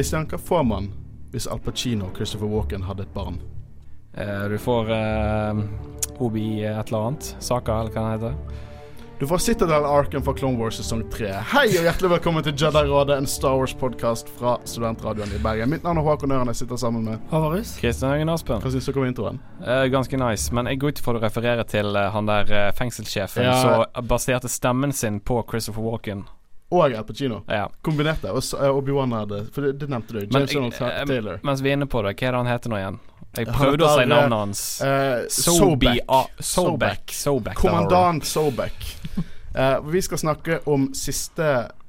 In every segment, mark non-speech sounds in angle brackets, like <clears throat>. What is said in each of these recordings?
Christian, hva får man hvis Al Pacino og Christopher Walken hadde et barn? Eh, du får eh, Obi et eller annet. Saka, eller hva det heter. Du får Citadel Arken fra Clone Wars sesong 3. Hei og hjertelig velkommen til Jedi-rådet, en Star Wars-podkast fra Studentradioen i Bergen. Mitt navn er Håkon Øren, jeg sitter sammen med Havarus. Kristian Høgen Aspen. Hva syns dere om introen? Eh, ganske nice, men jeg går ut ifra du refererer til eh, han der eh, fengselssjefen Ja. som baserte stemmen sin på Christopher Walken. Og Al Pacino. Ja. Kombinerte. Og eh, Obi-Wan hadde For det, det nevnte du. James Arnold eh, Taylor. mens vi er inne på det, hva er det han heter nå igjen? Jeg prøvde å si navnet hans. Eh, Sobek. Sobek. Sobek. Kommandant Sobek. <laughs> Eh, vi skal snakke om siste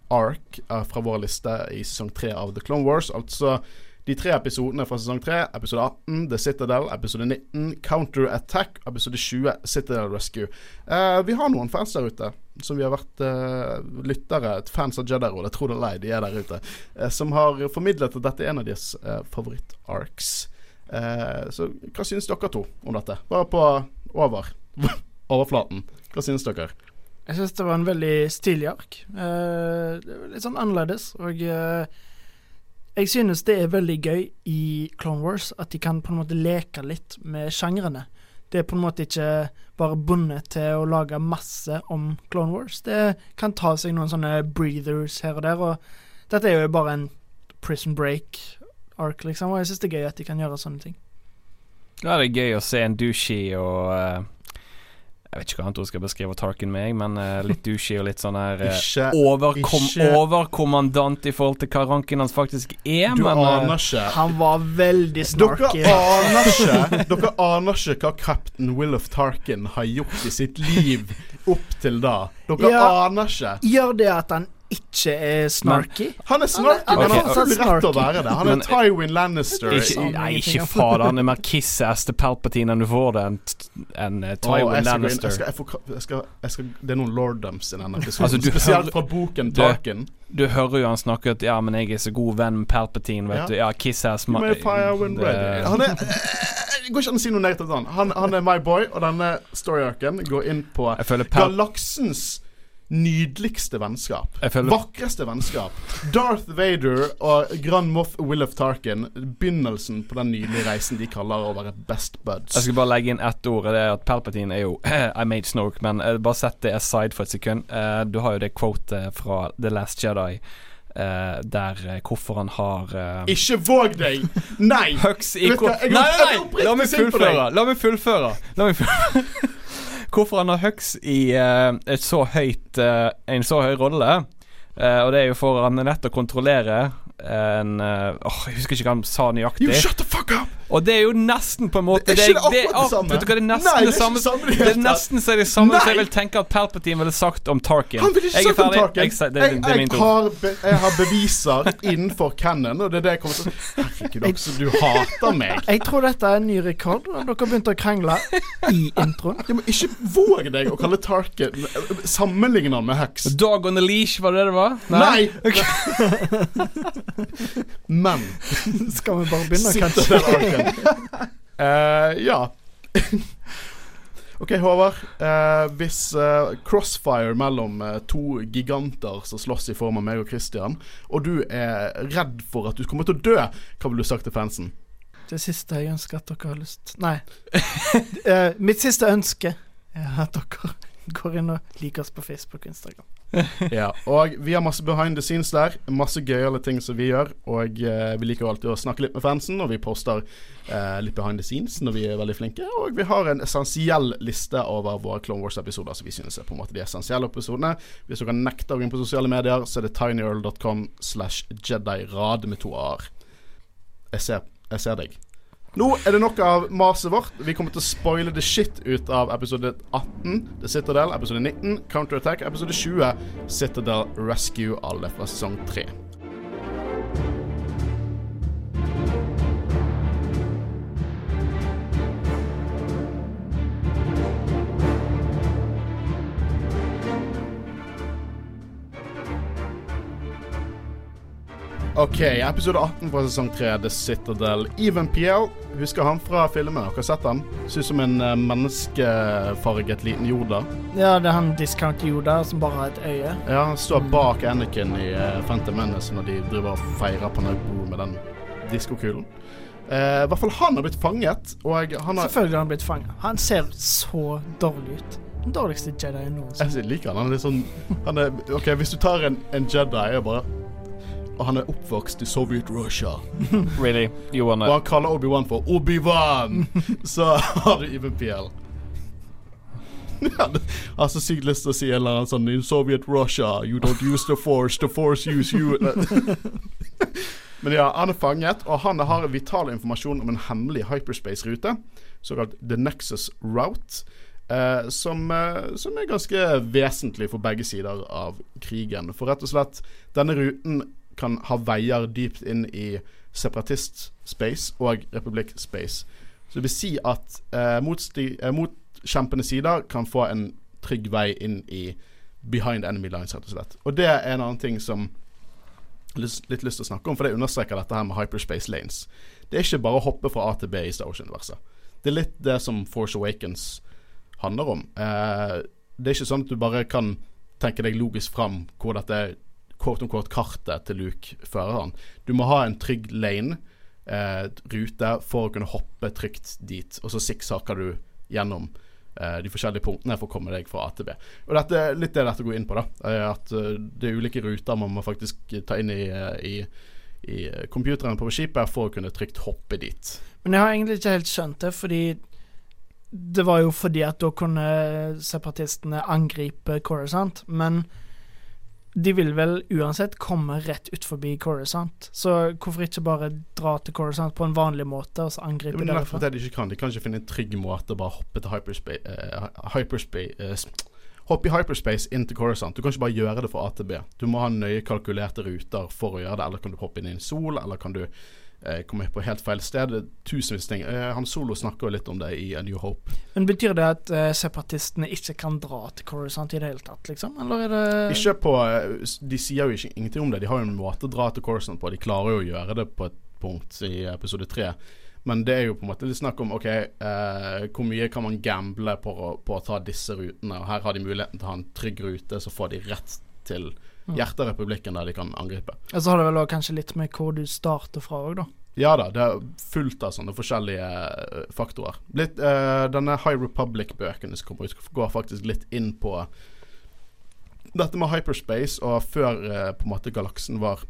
ark uh, fra vår liste i sesong tre av The Clone Wars. Altså de tre episodene fra sesong 3, Episode 18 The Citadel, episode 19 Counter Attack, episode 20 Citadel Rescue. Eh, vi har noen fans der ute som vi har vært eh, lyttere, fans av Jedi-råd, jeg tror det er lei, de er der ute, eh, som har formidlet at dette er en av deres eh, favoritt-arcs. Eh, så hva synes dere to om dette? Bare på over <laughs> overflaten. Hva synes dere? Jeg synes det var en veldig stilig ark. Eh, litt sånn annerledes, og eh, jeg synes det er veldig gøy i Clone Wars at de kan på en måte leke litt med sjangrene. Det er på en måte ikke bare bundet til å lage masse om Clone Wars. Det kan ta seg noen sånne breathers her og der, og dette er jo bare en prison break-ark, liksom, og jeg synes det er gøy at de kan gjøre sånne ting. Ja, det er gøy å se en douchey og eh, Jeg vet ikke hva annet ord skal beskrive Tarkin med, men uh, litt douchey og litt sånn her uh, Ikke overkom, ikke- overkommandant i forhold til hva ranken hans faktisk er, Du men eh, aner ikke. Han var veldig Dere aner ikke Dere aner ikke hva Captain Willof Tarkin har gjort i sitt liv opp til da. Dere Ja. aner ikke. Gjør det at han ikke er snarky? Han er snarky, Han er- men han har full rett til å være det. Han er Men- Tywin Lannister. ikke, Sånn Nei, ikke fader. Han er mer kiss-ass til Palpatine enn du får det enn en, uh, Tywin inn- Lannister. Jeg skal, jeg skal, jeg skal, det er noen lorddoms i denne episoden. Altså, <laughs> Spesielt hører- fra boken du- Tarkin. Du hører jo han snakke at 'ja, men jeg er så god venn med Palpatine', vet Ja. du. Ja, kiss-ass det- ready. Han er Det går ikke an å si noe negativt om han. han. Han er my boy, og denne story-arken går inn på galaksens nydeligste vennskap. Vakreste vennskap. Darth Vader og Grand Moff Willof Tarkin. Begynnelsen på den nydelige reisen de kaller å være best buds. Jeg skal bare legge inn ett ord. Det er at Palpatine er jo <clears throat> I made Snoke, men eh, bare sett det aside for et sekund. Eh, du har jo det quotet fra The Last Jedi eh, der uh, hvorfor han har uh, Ikke våg deg! Nei! <laughs> Hux i hva, Nei, nei, nei! La meg fullføre. La meg fullføre. <laughs> La meg fullføre. Hvorfor han har Hux i eh, så høyt eh, en så høy rolle. Eh, og det er jo for han er nødt å kontrollere en eh, Åh, Jeg husker ikke hva han sa You nøyaktig. shut the fuck up! Og det er jo nesten på en måte Det er ikke det det, akkurat det samme. Vet du hva, det er nesten Nei, det er samme. det det Det er nesten så det samme som jeg Nei. vil tenke at Palpatine ville sagt om Tarkin. Han ville ikke sagt om. Tarkin. Jeg, det, det, Jeg, det er jeg, min tur. har be, jeg har beviser innenfor canon, og det er det jeg kommer til å Herregud, også, du hater meg. Jeg tror dette er en ny rekord. Dere begynte å krangle i introen. Jeg må ikke våg deg å kalle Tarkin Sammenligne han med Hux. Dog on the leash, var det det var? Nei! <laughs> <laughs> Men <laughs> Skal vi bare begynne, kanskje? <laughs> Eh, ja. <laughs> OK, Håvard. Uh, hvis uh, crossfire mellom uh, to giganter som slåss i form av meg og Christian, og du er redd for at du kommer til å dø, hva ville du sagt til fansen? Det siste jeg ønsker at dere har lyst Nei. Mitt siste ønske er at dere går inn og liker oss på Facebook og Instagram. <laughs> Ja, og vi har masse behind the scenes der. Masse gøyale ting som vi gjør. Og eh, vi liker alltid å snakke litt med fansen, og vi poster eh, litt behind the scenes når vi er veldig flinke. Og vi har en essensiell liste over våre Clone Wars-episoder som vi synes er på en måte de essensielle episodene. Hvis dere nekter å gå inn på sosiale medier, så er det tinyurl.com slash jedirad med to a-er. Jeg jeg ser deg. Nå er det nok av maset vårt. Vi kommer til å spoile the shit ut av episode 18, The Citadel, episode 19, Counterattack, episode 20, Citadel Rescue, alle fra sesong 3. OK, episode 18 fra sesong 3, The Citadel. Even Piel, husker han fra filmen? Har dere sett han? Ser ut som en uh, menneskefarget liten Yoda. Ja, det er han Discount Yoda som bare har et øye. Ja, Han står bak Anakin i Phantom Menace når de driver og feirer på Naubo med den diskokulen. Uh, I hvert fall han har blitt fanget, og han har Selvfølgelig har han blitt fanget. Han ser så dårlig ut. Den dårligste Jedien noensinne. Jeg liker han. Han er litt sånn han er, OK, hvis du tar en, en Jedi og bare han er oppvokst i Soviet Russia, <laughs> Really? You wanna og han kaller Obi-Wan for Obi-Wan, <laughs> så har du Even det- Jeg <laughs> har så sykt lyst til å si en eller annen sånn In Soviet Russia, you don't use the force, the force use you Men ja, han er fanget, og han har vital informasjon om en hemmelig hyperspace-rute, såkalt The Nexus Route, eh, som, eh, som er ganske vesentlig for begge sider av krigen. For rett og slett, denne ruten kan ha veier dypt inn i separatist-space og republikk-space. Så det vil si at eh, motsti- eh, motkjempende sider kan få en trygg vei inn i behind enemy lines, rett og slett. Og det er en annen ting som lyst- litt lyst til å snakke om, for det understreker dette her med hyperspace lanes. Det er ikke bare å hoppe fra A til B i Star Wars-universet. Det er litt det som Force Awakens handler om. Eh, det er ikke sånn at du bare kan tenke deg logisk fram hvor dette quote kort kartet til Luke fører han. Du må ha en trygg lane, eh, rute, for å kunne hoppe trygt dit. Og så sikksaker du gjennom eh, de forskjellige punktene for å komme deg fra A til B. Og dette er litt det dette går inn på, da. eh, At eh, det er ulike ruter man må faktisk ta inn i, eh, i, i eh, computeren på skipet for å kunne trygt hoppe dit. Men jeg har egentlig ikke helt skjønt det, fordi det var jo fordi at da kunne separatistene angripe Coruscant, men de vil vel uansett komme rett ut forbi Coruscant, så hvorfor ikke bare dra til Coruscant på en vanlig måte, og så angripe ja, derfra? det de ikke kan. De kan ikke finne en trygg måte å bare hoppe til hyperspace, uh, hyperspace uh, Hoppe i hyperspace inn til Coruscant. Du kan ikke bare gjøre det fra A til B. Du må ha nøye kalkulerte ruter for å gjøre det. Eller kan du hoppe inn i en sol, eller kan du eh, komme på helt feil sted. Tusenvis ting. Eh, han Solo snakker jo litt om det i A New Hope. Men betyr det at uh, separatistene ikke kan dra til Coruscant i det hele tatt, liksom? Eller er det Ikke på De sier jo ikke ingenting om det. De har jo en måte å dra til Coruscant på. De klarer jo å gjøre det på et punkt i episode tre. Men det er jo på en måte litt snakk om Ok, uh, hvor mye kan man gamble på å, på å ta disse rutene? Og her har de muligheten til å ha en trygg rute, så får de rett til. Hjertet av republikken der de kan angripe. Og så har det vel kanskje litt med hvor du starter fra òg, da. Ja da, det er fullt av sånne forskjellige eh, faktorer. Litt, uh, denne High Republic-bøkene som kommer ut, går faktisk litt inn på dette med hyperspace, og før uh, på en måte galaksen var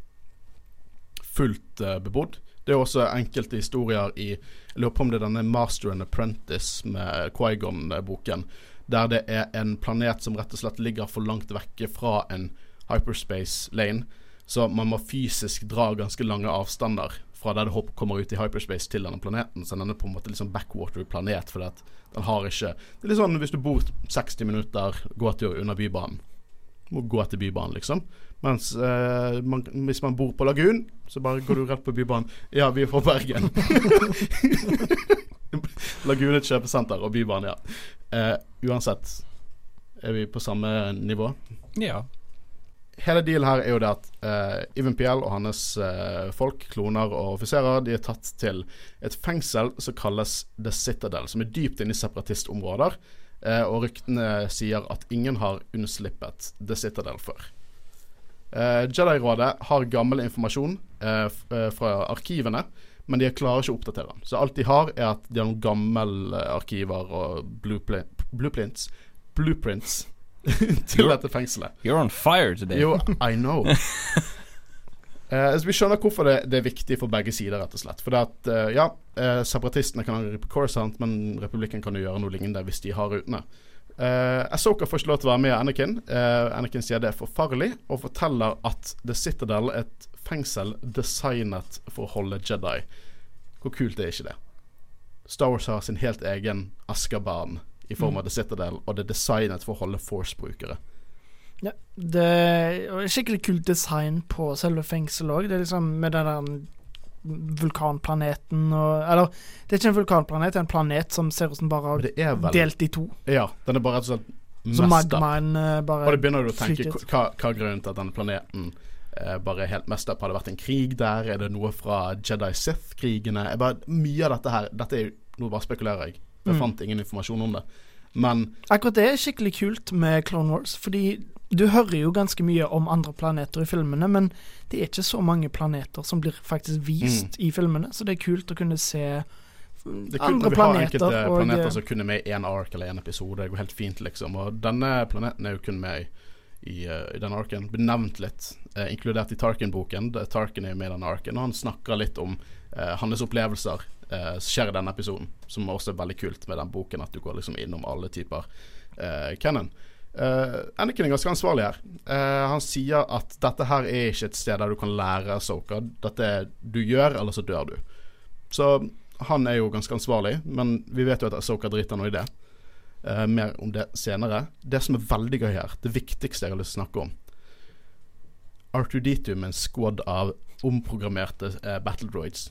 fullt uh, bebodd. Det er også enkelte historier i Jeg lurer på om det er denne Master and Apprentice med Quaigon-boken, der det er en planet som rett og slett ligger for langt vekke fra en hyperspace lane. Så man må fysisk dra ganske lange avstander fra der det kommer ut i hyperspace til denne planeten. Så den er på en måte litt sånn backwater-planet, fordi at den har ikke Det er litt sånn hvis du bor 60 minutter gåtur under Bybanen. Må gå til Bybanen, liksom. Mens eh, man, hvis man bor på Lagun, så bare går du rett på Bybanen. Ja, vi er fra Bergen. <laughs> Lagun er et kjøpesenter, og Bybanen, ja. Eh, uansett er vi på samme nivå Ja. Hele dealen her er jo det at uh, Even Piel og hans uh, folk, kloner og offiserer, de er tatt til et fengsel som kalles The Citadel, som er dypt inne i separatistområder. Uh, og ryktene sier at ingen har unnslippet The Citadel før. Uh, Jedi-rådet har gammel informasjon fra arkivene, men de klarer ikke å oppdatere den. Så alt de har, er at de har noen gamle arkiver og blueprints Blueprints <laughs> til dette fengselet. You're on fire today. Jo, I know. <laughs> Eh, vi skjønner hvorfor det, det er viktig for begge sider, rett og slett. For det at, eh, ja, eh, separatistene kan angripe Coruscant, men republikken kan jo gjøre noe lignende hvis de har rutene. Uh, Asoka får ikke lov til å være med Anakin. Uh, Anakin sier det er for farlig, og forteller at The Citadel er et fengsel designet for å holde Jedi. Hvor kult er ikke det? Star Wars har sin helt egen Askaban i form av The Citadel, og det er designet for å holde Force-brukere. Ja, det er skikkelig kult design på selve fengselet òg. Det er liksom med den der vulkanplaneten og Eller, det er ikke en vulkanplanet, det er en planet som ser ut som bare har vel delt i to. Ja, den er bare rett og slett Så magmaen eh, Og det da begynner du å tenke hva, hva grunnen til at denne planeten eh, bare helt mest opp? Har det vært en krig der? Er det noe fra Jedi Sith-krigene? Bare- Mye av dette her Dette er jo Nå bare spekulerer jeg. Jeg Mm. fant ingen informasjon om det. Men Akkurat det er skikkelig kult med Clone Wars, fordi du hører jo ganske mye om andre planeter i filmene, men det er ikke så mange planeter som blir faktisk vist i filmene, så det er kult å kunne se mm, det er kult andre planeter vi har planeter. enkelte og, planeter eh, som kun er med i én ark eller én episode. Det går helt fint, liksom. Og denne planeten er jo kun med i, i, eh, i denne arken. Blir nevnt litt, eh, inkludert i Tarkin-boken. Tarkin er jo med i denne arken, og han snakker litt om eh, hans opplevelser eh, skjer i denne episoden. Som også er veldig kult med den boken, at du går liksom innom alle typer eh, canon. Uh, Anakin er ganske ansvarlig her. Eh, han sier at dette her er ikke et sted der du kan lære Soka. Dette er du gjør, eller så dør du. Så han er jo ganske ansvarlig, men vi vet jo at Soka driter nå i det. Eh, mer om det senere. Det som er veldig gøy her, det viktigste jeg har lyst til å snakke om R2D2 med en squad av omprogrammerte eh, battle droids.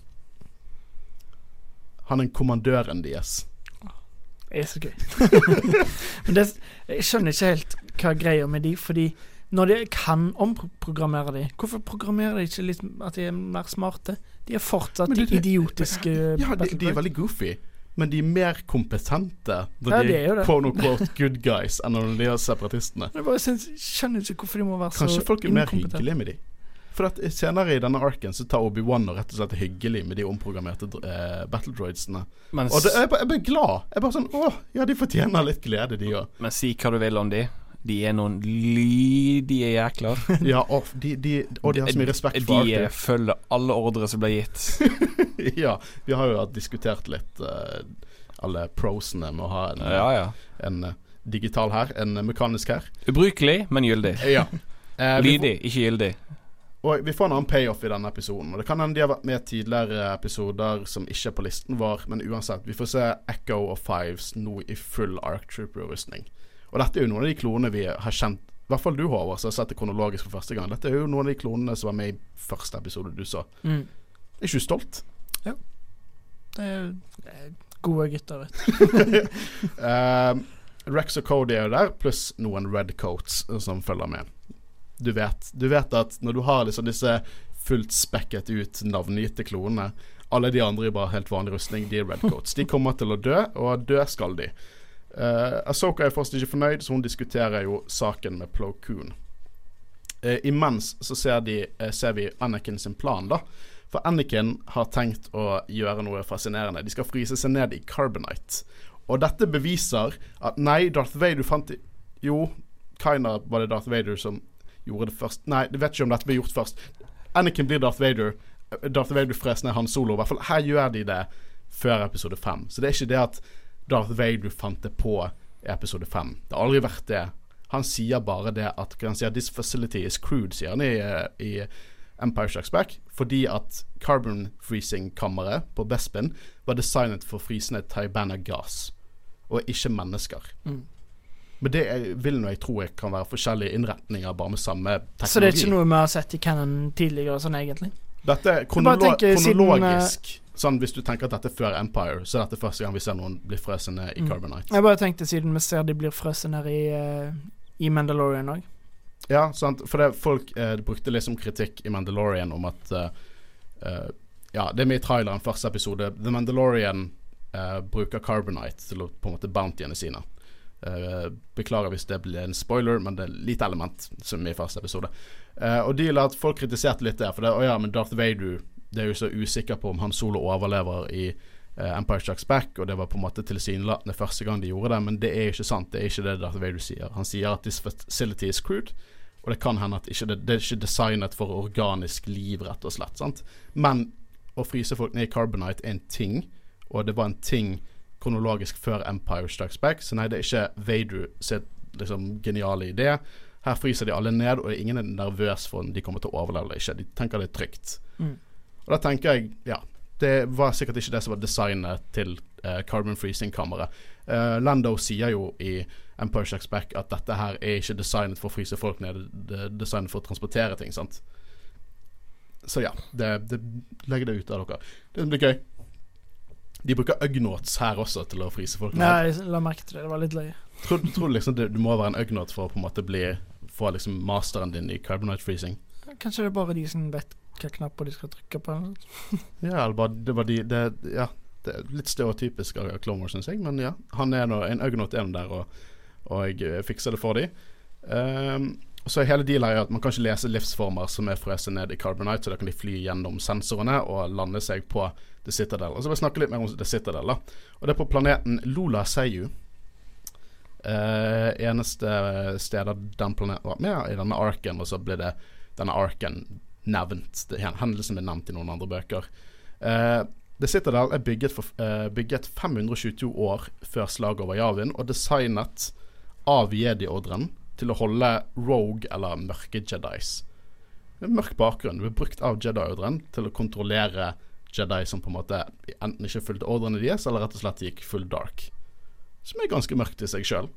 Han er kommandøren deres. Det er så gøy. <laughs> Men det, jeg skjønner ikke helt hva greia med de, fordi når de kan omprogrammere de, hvorfor programmerer de ikke litt at de er mer smarte? De er fortsatt de idiotiske Ja, de, de er veldig goofy, men de er mer kompetente når Ja, de er quote unquote good guys enn når de er separatistene. Jeg bare synes, skjønner ikke hvorfor de må være Kanskje så folk er mer hyggelige med de. For at senere i denne arken så tar Obi-Wan og rett og slett hyggelig med de omprogrammerte eh, battle droidsene. Mens, Og det, jeg, jeg blir glad. Jeg bare sånn Å, ja, de fortjener litt glede, de òg. men si hva du vil om de. De er noen lydige jækler. <laughs> Ja, og de, de, og de har så mye respekt for De Arthur. følger alle ordre som blir gitt. <laughs> ja, vi har jo diskutert litt uh, alle prosene med å ha en, Ja, ja. en uh, digital her, en mekanisk her. Ubrukelig, men gyldig. Ja. <laughs> Eh, Lydig, ikke gyldig. Og vi får en annen payoff i denne episoden. Og Det kan hende de har vært med tidligere episoder som ikke på listen vår, men uansett. Vi får se Echo og Fives nå i full Arc Trooper-rustning. Og dette er jo noen av de klonene vi har kjent I hvert fall du, Håvard, som har sett det kronologisk for første gang. Dette er jo noen av de klonene som var med i første episode du så. Mm. Er ikke du stolt? Er det er gode gutter, vet du. um, <laughs> Rex og Cody er jo der, pluss noen red coats eh, som følger med. Du vet, du vet at når du har liksom disse fullt spekket ut navngitte klonene Alle de andre i bare helt vanlig rustning, de er redcoats. De kommer til å dø, og dø skal de. Uh, Asoka er fortsatt ikke fornøyd, så hun diskuterer jo saken med Plo Koon. Uh, imens så ser, de, uh, ser vi Anakin sin plan, da. For Anakin har tenkt å gjøre noe fascinerende. De skal fryse seg ned i carbonite. Og dette beviser at nei, Darth Vader fant Jo, kinda var det Darth Vader som gjorde det først. Nei, jeg vet ikke om dette ble gjort først. Anakin blir Darth Vader. Darth Vader fres ned Han Solo. I hvert fall her gjør de det før episode fem. Så det er ikke det at Darth Vader fant det på i episode fem. Det har aldri vært det. Han sier bare det at Han sier 'This facility is crude', sier han i, i Empire Strikes Back, fordi at carbon freezing-kammeret på Bespin var designet for å fryse ned Taibana gass, og ikke mennesker. Mm. Men det er, vil nå jeg tro jeg kan være forskjellige innretninger, bare med samme teknologi. Så det er ikke noe vi har sett i Cannon tidligere sånn, egentlig? Dette er kronolo siden, kronologisk. Sånn Hvis du tenker at dette er før Empire, så er dette første gang vi ser noen bli frøsende ned i Mm. Carbonite. Jeg bare tenkte siden vi ser de blir frøsende ned i, uh, i Mandalorian òg. Ja, sant. For det, folk eh, brukte liksom kritikk i Mandalorian om at uh, uh, Ja, det er med i traileren første episode. The Mandalorian uh, bruker Carbonite til å på en måte bountyene sine. Eh, beklager hvis det blir en spoiler, men det er lite element som i første episode. Eh, og de la at folk kritiserte litt der, for det, å ja, men Darth Vader Det er jo så usikker på om han solo overlever i eh, Empire Strikes Back, og det var på en måte tilsynelatende første gang de gjorde det, men det er ikke sant. Det er ikke det Darth Vader sier. Han sier at this facility is crude, og det kan hende at ikke det, det er ikke designet for organisk liv, rett og slett. Sant? Men å fryse folk ned i Carbonite er en ting, og det var en ting kronologisk før Empire Strikes Back, så nei, det er ikke Vader sitt liksom, geniale idé. Her fryser de alle ned, og ingen er nervøs for om de kommer til å overleve eller ikke. De tenker det er trygt. Mm. Og da tenker jeg, ja Det var sikkert ikke det som var designet til eh, carbon freezing-kammeret. Eh, Lando sier jo i Empire Strikes Back at dette her er ikke designet for å fryse folk ned, det er designet for å transportere ting, sant. Så ja, det, det legger det ut av dere. Det blir gøy. De bruker ugnots her også til å fryse folk. Nei, jeg la merke til det. Det var litt løye. Tror, tror du liksom du må være en ugnot for å på en måte bli få liksom masteren din i carbonite freezing? kanskje det er bare de som vet hvilke knapper de skal trykke på. <laughs> Ja, eller bare det var de det, Ja, det er litt stereotypisk av Clone Wars, syns jeg, men ja. Han er nå en ugnot er der og, og eh, fikser det for de. Um, så hele dealet er at man kan ikke lese livsformer som er frøset ned i Carbonite, så da kan de fly gjennom sensorene og lande seg på The Citadel. Og så vil jeg snakke litt mer om The Citadel. da Og det er på planeten Lola Seiyu. Eh, eneste stedet den planeten var med i denne arken, og så ble det denne arken nevnt. Det, hendelsen ble nevnt i noen andre bøker. Eh, The Citadel er bygget, for, eh, bygget 522 år før slaget over Javin, og designet av Jedi-ordren til å holde rogue eller mørke jedis. Mørk bakgrunn. Ble brukt av Jedi-ordren til å kontrollere Jedi som på en måte enten ikke fulgte ordrene deres, eller rett og slett gikk full dark. Som er ganske mørkt i seg sjøl.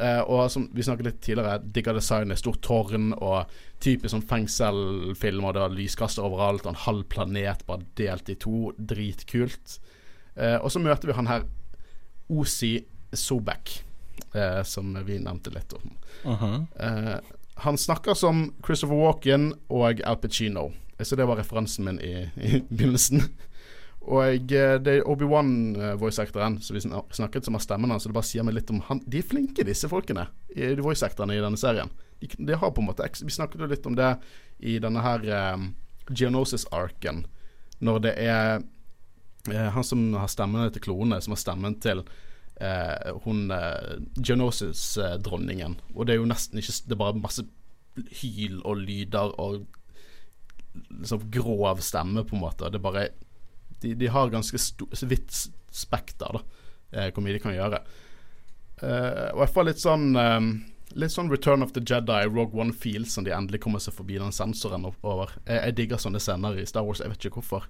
Eh, og som vi snakket litt tidligere, digger designet, stort tårn og typisk sånn fengselfilm, og det var lyskaster overalt, og en halv planet bare delt i to. Dritkult. Eh, og så møter vi han her Osi Sobek, eh, som vi nevnte litt om. -huh. Eh, han snakker som Christopher Walken og Al Pacino. Så det var referansen min i, i begynnelsen. Og eh, det er Obi-Wan-voice-actoren som vi snakket som har stemmen hans, så det bare sier meg litt om han De er flinke, disse folkene, i voice-actorene i denne serien. De, de har på en måte Vi snakket jo litt om det i denne her um, Geonosis-arken, når det er uh, han som har stemmene til klonene, som har stemmen til uh, hun uh, Geonosis-dronningen. Og det er jo nesten ikke Det er bare masse hyl og lyder og liksom grov stemme, på en måte. Det er bare De, de har ganske vidt spekter, da, eh, hvor mye de kan gjøre. Uh, og jeg får litt sånn um, Litt sånn Return of the Jedi, Rogue One Feel, som de endelig kommer seg forbi den sensoren over. Jeg, jeg digger sånne scener i Star Wars, jeg vet ikke hvorfor.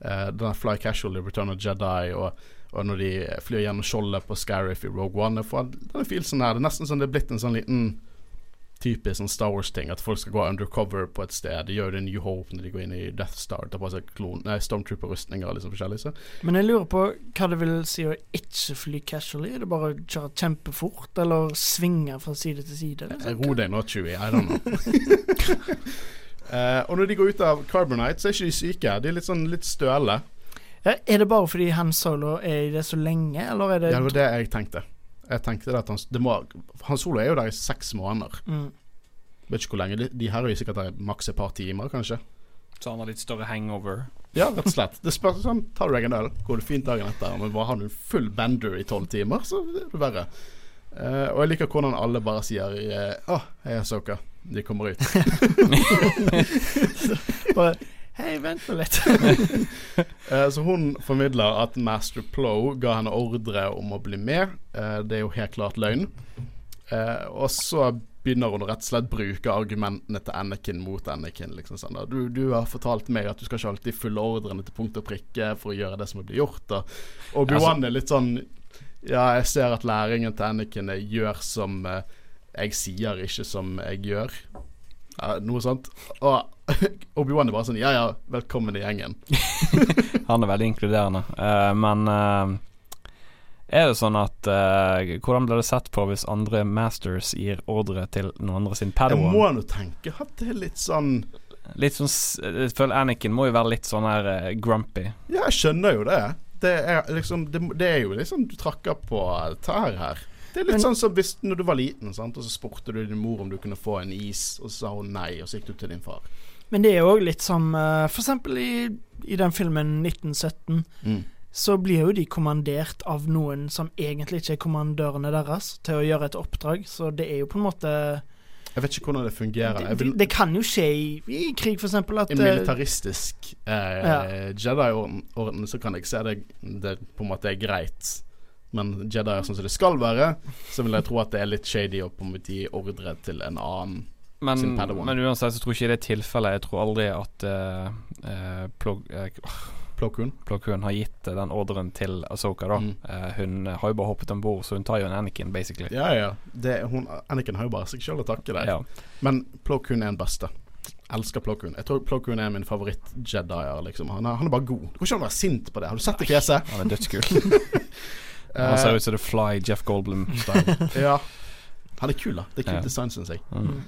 Uh, den Fly Casual i Return of the Jedi, og, og når de flyr gjennom skjoldet på Scariff i Rogue One. Jeg får denne feelsen her. Det er nesten som det er blitt en sånn liten typisk sånn Star Wars-ting. At folk skal gå undercover på et sted. De gjør det i New Hope når de går inn i Death Star. Tar på seg klon, nei, Stormtrooper-rustninger liksom forskjellig. Så. Men jeg lurer på hva det vil si å ikke fly casually. Er det bare å kjøre kjempefort, eller svinge fra side til side? Liksom? Ro deg nå, Chewie. I don't know. uh, <laughs> og når de går ut av Carbonite, så er ikke de syke. De er litt sånn litt støle. Ja, er det bare fordi Han Solo er i det så lenge, eller er det Ja, det var det jeg tenkte. Jeg tenkte at han, det må, han Solo er jo der i seks måneder. mm. Vet ikke hvor lenge. De, de her er jo sikkert der maks et par timer, kanskje. Så han har litt større hangover. Ja, rett og slett. Det spørs sånn, Tar du deg en øl, går det fint dagen etter. Men bare har du en full bender i tolv timer, så er det verre. Uh, og jeg liker hvordan alle bare sier eh, jeg hei, Soka. De kommer ut. <laughs> Bare Hei, vent nå litt. <laughs> Eh, så hun formidler at Master Plow ga henne ordre om å bli med. Eh, det er jo helt klart løgn. Eh, og så begynner hun å rett og slett bruke argumentene til Anakin mot Anakin. Liksom sånn, du, du har fortalt meg at du skal ikke alltid følge ordrene til punkt og prikke for å gjøre det som blir gjort. Og Obi-Wan er litt sånn Ja, jeg ser at læringen til Anakin er gjør som jeg sier, ikke som jeg gjør. Ja, noe sånt. Og <laughs> Obi-Wan er bare sånn Ja ja, velkommen i gjengen. <laughs> Han er veldig inkluderende. Uh, men uh, er det sånn at uh, Hvordan blir det sett på hvis andre masters gir ordre til noen andre sin Jeg padawan? må nå tenke at det er litt sånn Litt sånn Jeg føler Anakin må jo være litt sånn her grumpy. Ja, jeg skjønner jo det. Det er liksom Det, det er jo liksom Du trakker på tær her. Det er litt Men- sånn som hvis når du var liten, sant? og så spurte du din mor om du kunne få en is, og så sa hun nei, og så gikk du til din far. Men det er òg litt som uh, For eksempel i, i den filmen 1917. Mm. Så blir jo de kommandert av noen som egentlig ikke er kommandørene deres, til å gjøre et oppdrag. Så det er jo på en måte Jeg vet ikke hvordan det fungerer. Det, det, det kan jo skje i, i krig, eksempel, at I eh, militaristisk eh, Ja. Jedi-orden så kan jeg se det, det på en måte er greit. Men Jedi er sånn som det skal være, så vil jeg tro at det er litt shady å på en måte gi ordre til en annen. Men, Sin padawan. men uansett så tror jeg ikke det er tilfellet. Jeg tror aldri at uh, uh, Plo uh, Plo Koon. Har gitt eh, den ordren til Asoka, da. Mm. Uh, hun eh, har jo bare hoppet om bord, så hun tar jo en Anakin, basically. Ja, ja. Det, hun, Anakin har jo bare seg sjøl å takke der. Ja. Men Plo Koon er den beste. Elsker Plo Koon. Jeg tror Plo Koon er min favoritt-jedier. Liksom. Han, er- han er bare god. Du kan ikke være sint på det. Har du sett det fjeset? Han er dødskul. <laughs> Han ser ut som The Fly, Jeff Goldblum-style. <laughs> ja. Han er kul, da. Det er kult Ja. design, syns jeg. Mm.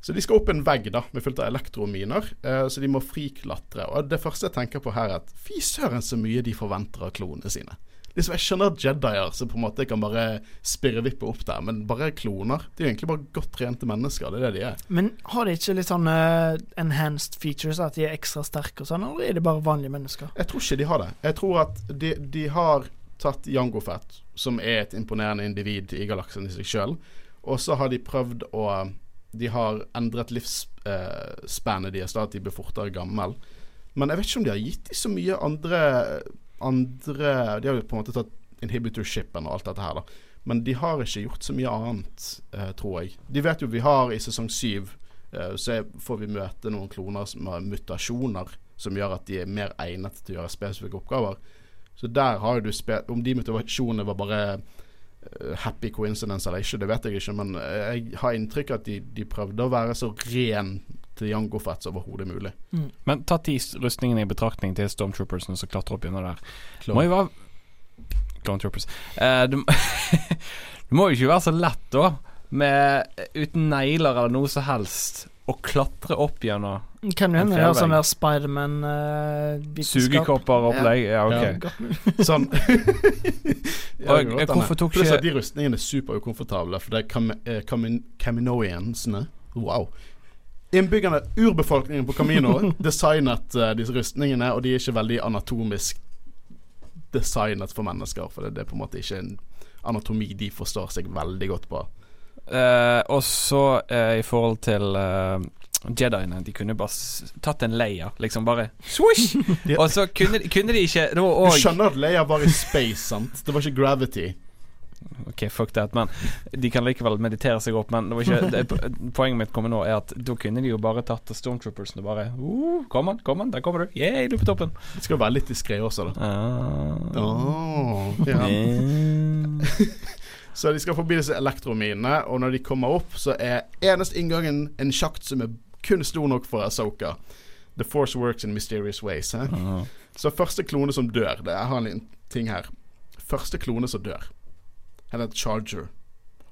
Så de skal opp en vegg da, med fullt av elektrominer, eh, så de må friklatre. Og det første jeg tenker på her, er at fy søren så mye de forventer av klonene sine. Liksom, jeg skjønner Jedier som på en måte kan bare spirrevippe opp der, men bare kloner. De er egentlig bare godt trente mennesker, det er det de er. Men har de ikke litt sånn eh, enhanced features, at de er ekstra sterke og sånn, eller er de bare vanlige mennesker? Jeg tror ikke de har det. Jeg tror at de, de har tatt Jango Fett, som er et imponerende individ i galaksen i seg sjøl, og så har de prøvd å De har endret livsspannet deres, at de blir fortere gammel. Men jeg vet ikke om de har gitt dem så mye andre andre De har jo på en måte tatt inhibitor-shipen og alt dette her, da. Men de har ikke gjort så mye annet, eh, tror jeg. De vet jo vi har i sesong syv eh, så får vi møte noen kloner som har mutasjoner som gjør at de er mer egnet til å gjøre spesifikke oppgaver. Så der har du spilt Om de motivasjonene var bare eh, happy coincidence eller ikke, det vet jeg ikke, men eh, jeg har inntrykk av at de, de prøvde å være så ren til Jango Fett som overhodet mulig. Men tatt de rustningene i betraktning til Stormtroopersene som klatrer opp gjennom der Klon. Må jo være Clone Troopers. Eh, det, <laughs> det må jo ikke være så lett, da, med uten negler eller noe som helst, å klatre opp gjennom Kan hende det er sånn der Spiderman-vitenskap. sugekopper-opplegg. Ja, ok. Ja. <laughs> Sånn. <laughs> Ja, Og, eh, hvorfor tok ikke- de rustningene er superukomfortable, for det er kam eh, kamin Kaminoiansene Wow. Innbyggerne, urbefolkningen på Camino, <laughs> designet uh, disse rustningene, og de er ikke veldig anatomisk designet for mennesker, for det, det er på en måte ikke en anatomi de forstår seg veldig godt på. Eh, og så uh, i forhold til uh, Jediene, de kunne bare tatt en Leia, liksom bare swoosh! <laughs> Og så kunne, kunne de ikke Du skjønner at Leia var i space, sant? Det var ikke gravity. Ok, fuck that, men de kan likevel meditere seg opp. Men det var ikke, det, poenget mitt kommer nå, er at da kunne de jo bare tatt Stormtroopers og bare uh, Kom an, kom an, der kommer du. Yeah, du er på toppen. Det skal jo være litt diskré også, da. Ah. Oh, ja. Eh. Så de skal forbi disse elektrominene, og når de kommer opp, så er eneste inngangen en sjakt som er kun stor nok for Asoka. The force works in mysterious ways. He? Ah. Så første klone som dør det, Jeg har en liten ting her. Første klone som dør, han heter Charger.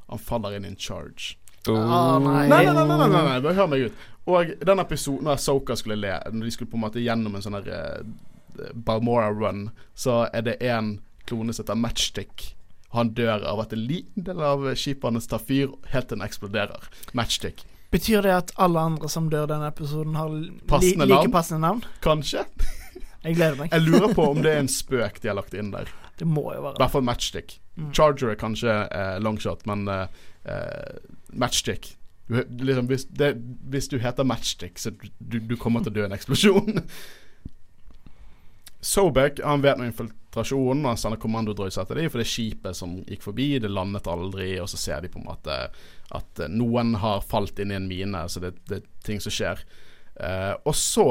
Han faller inn i en charge. Ah, nei. Nei, nei, nei, nei, nei, nei, bare hør meg ut. Og den episoden når Asoka skulle le, når de skulle på en måte gjennom en sånn her eh, Balmora run, så er det en klone som heter Matchstick. Han dør av at en liten del av skipene tar fyr helt til den eksploderer. Matchstick. Betyr det at alle andre som dør denne episoden, har li Passende like passende navn? Kanskje? <laughs> Jeg gleder meg. Jeg lurer på om det er en spøk de har lagt inn der. Det må jo være I hvert fall Matchstick. Mm. Charger er kanskje eh, longshot, men eh, eh, Matchstick du, liksom, hvis, det, hvis du heter Matchstick, så du, du kommer til å dø i en eksplosjon. <laughs> Sobek han vet noe infiltrasjon, og han sender kommandodrøys etter dem, for det er skipet som gikk forbi, det landet aldri, og så ser de på en måte at eh, noen har falt inn i en mine, så det, det er ting som skjer. Eh, og så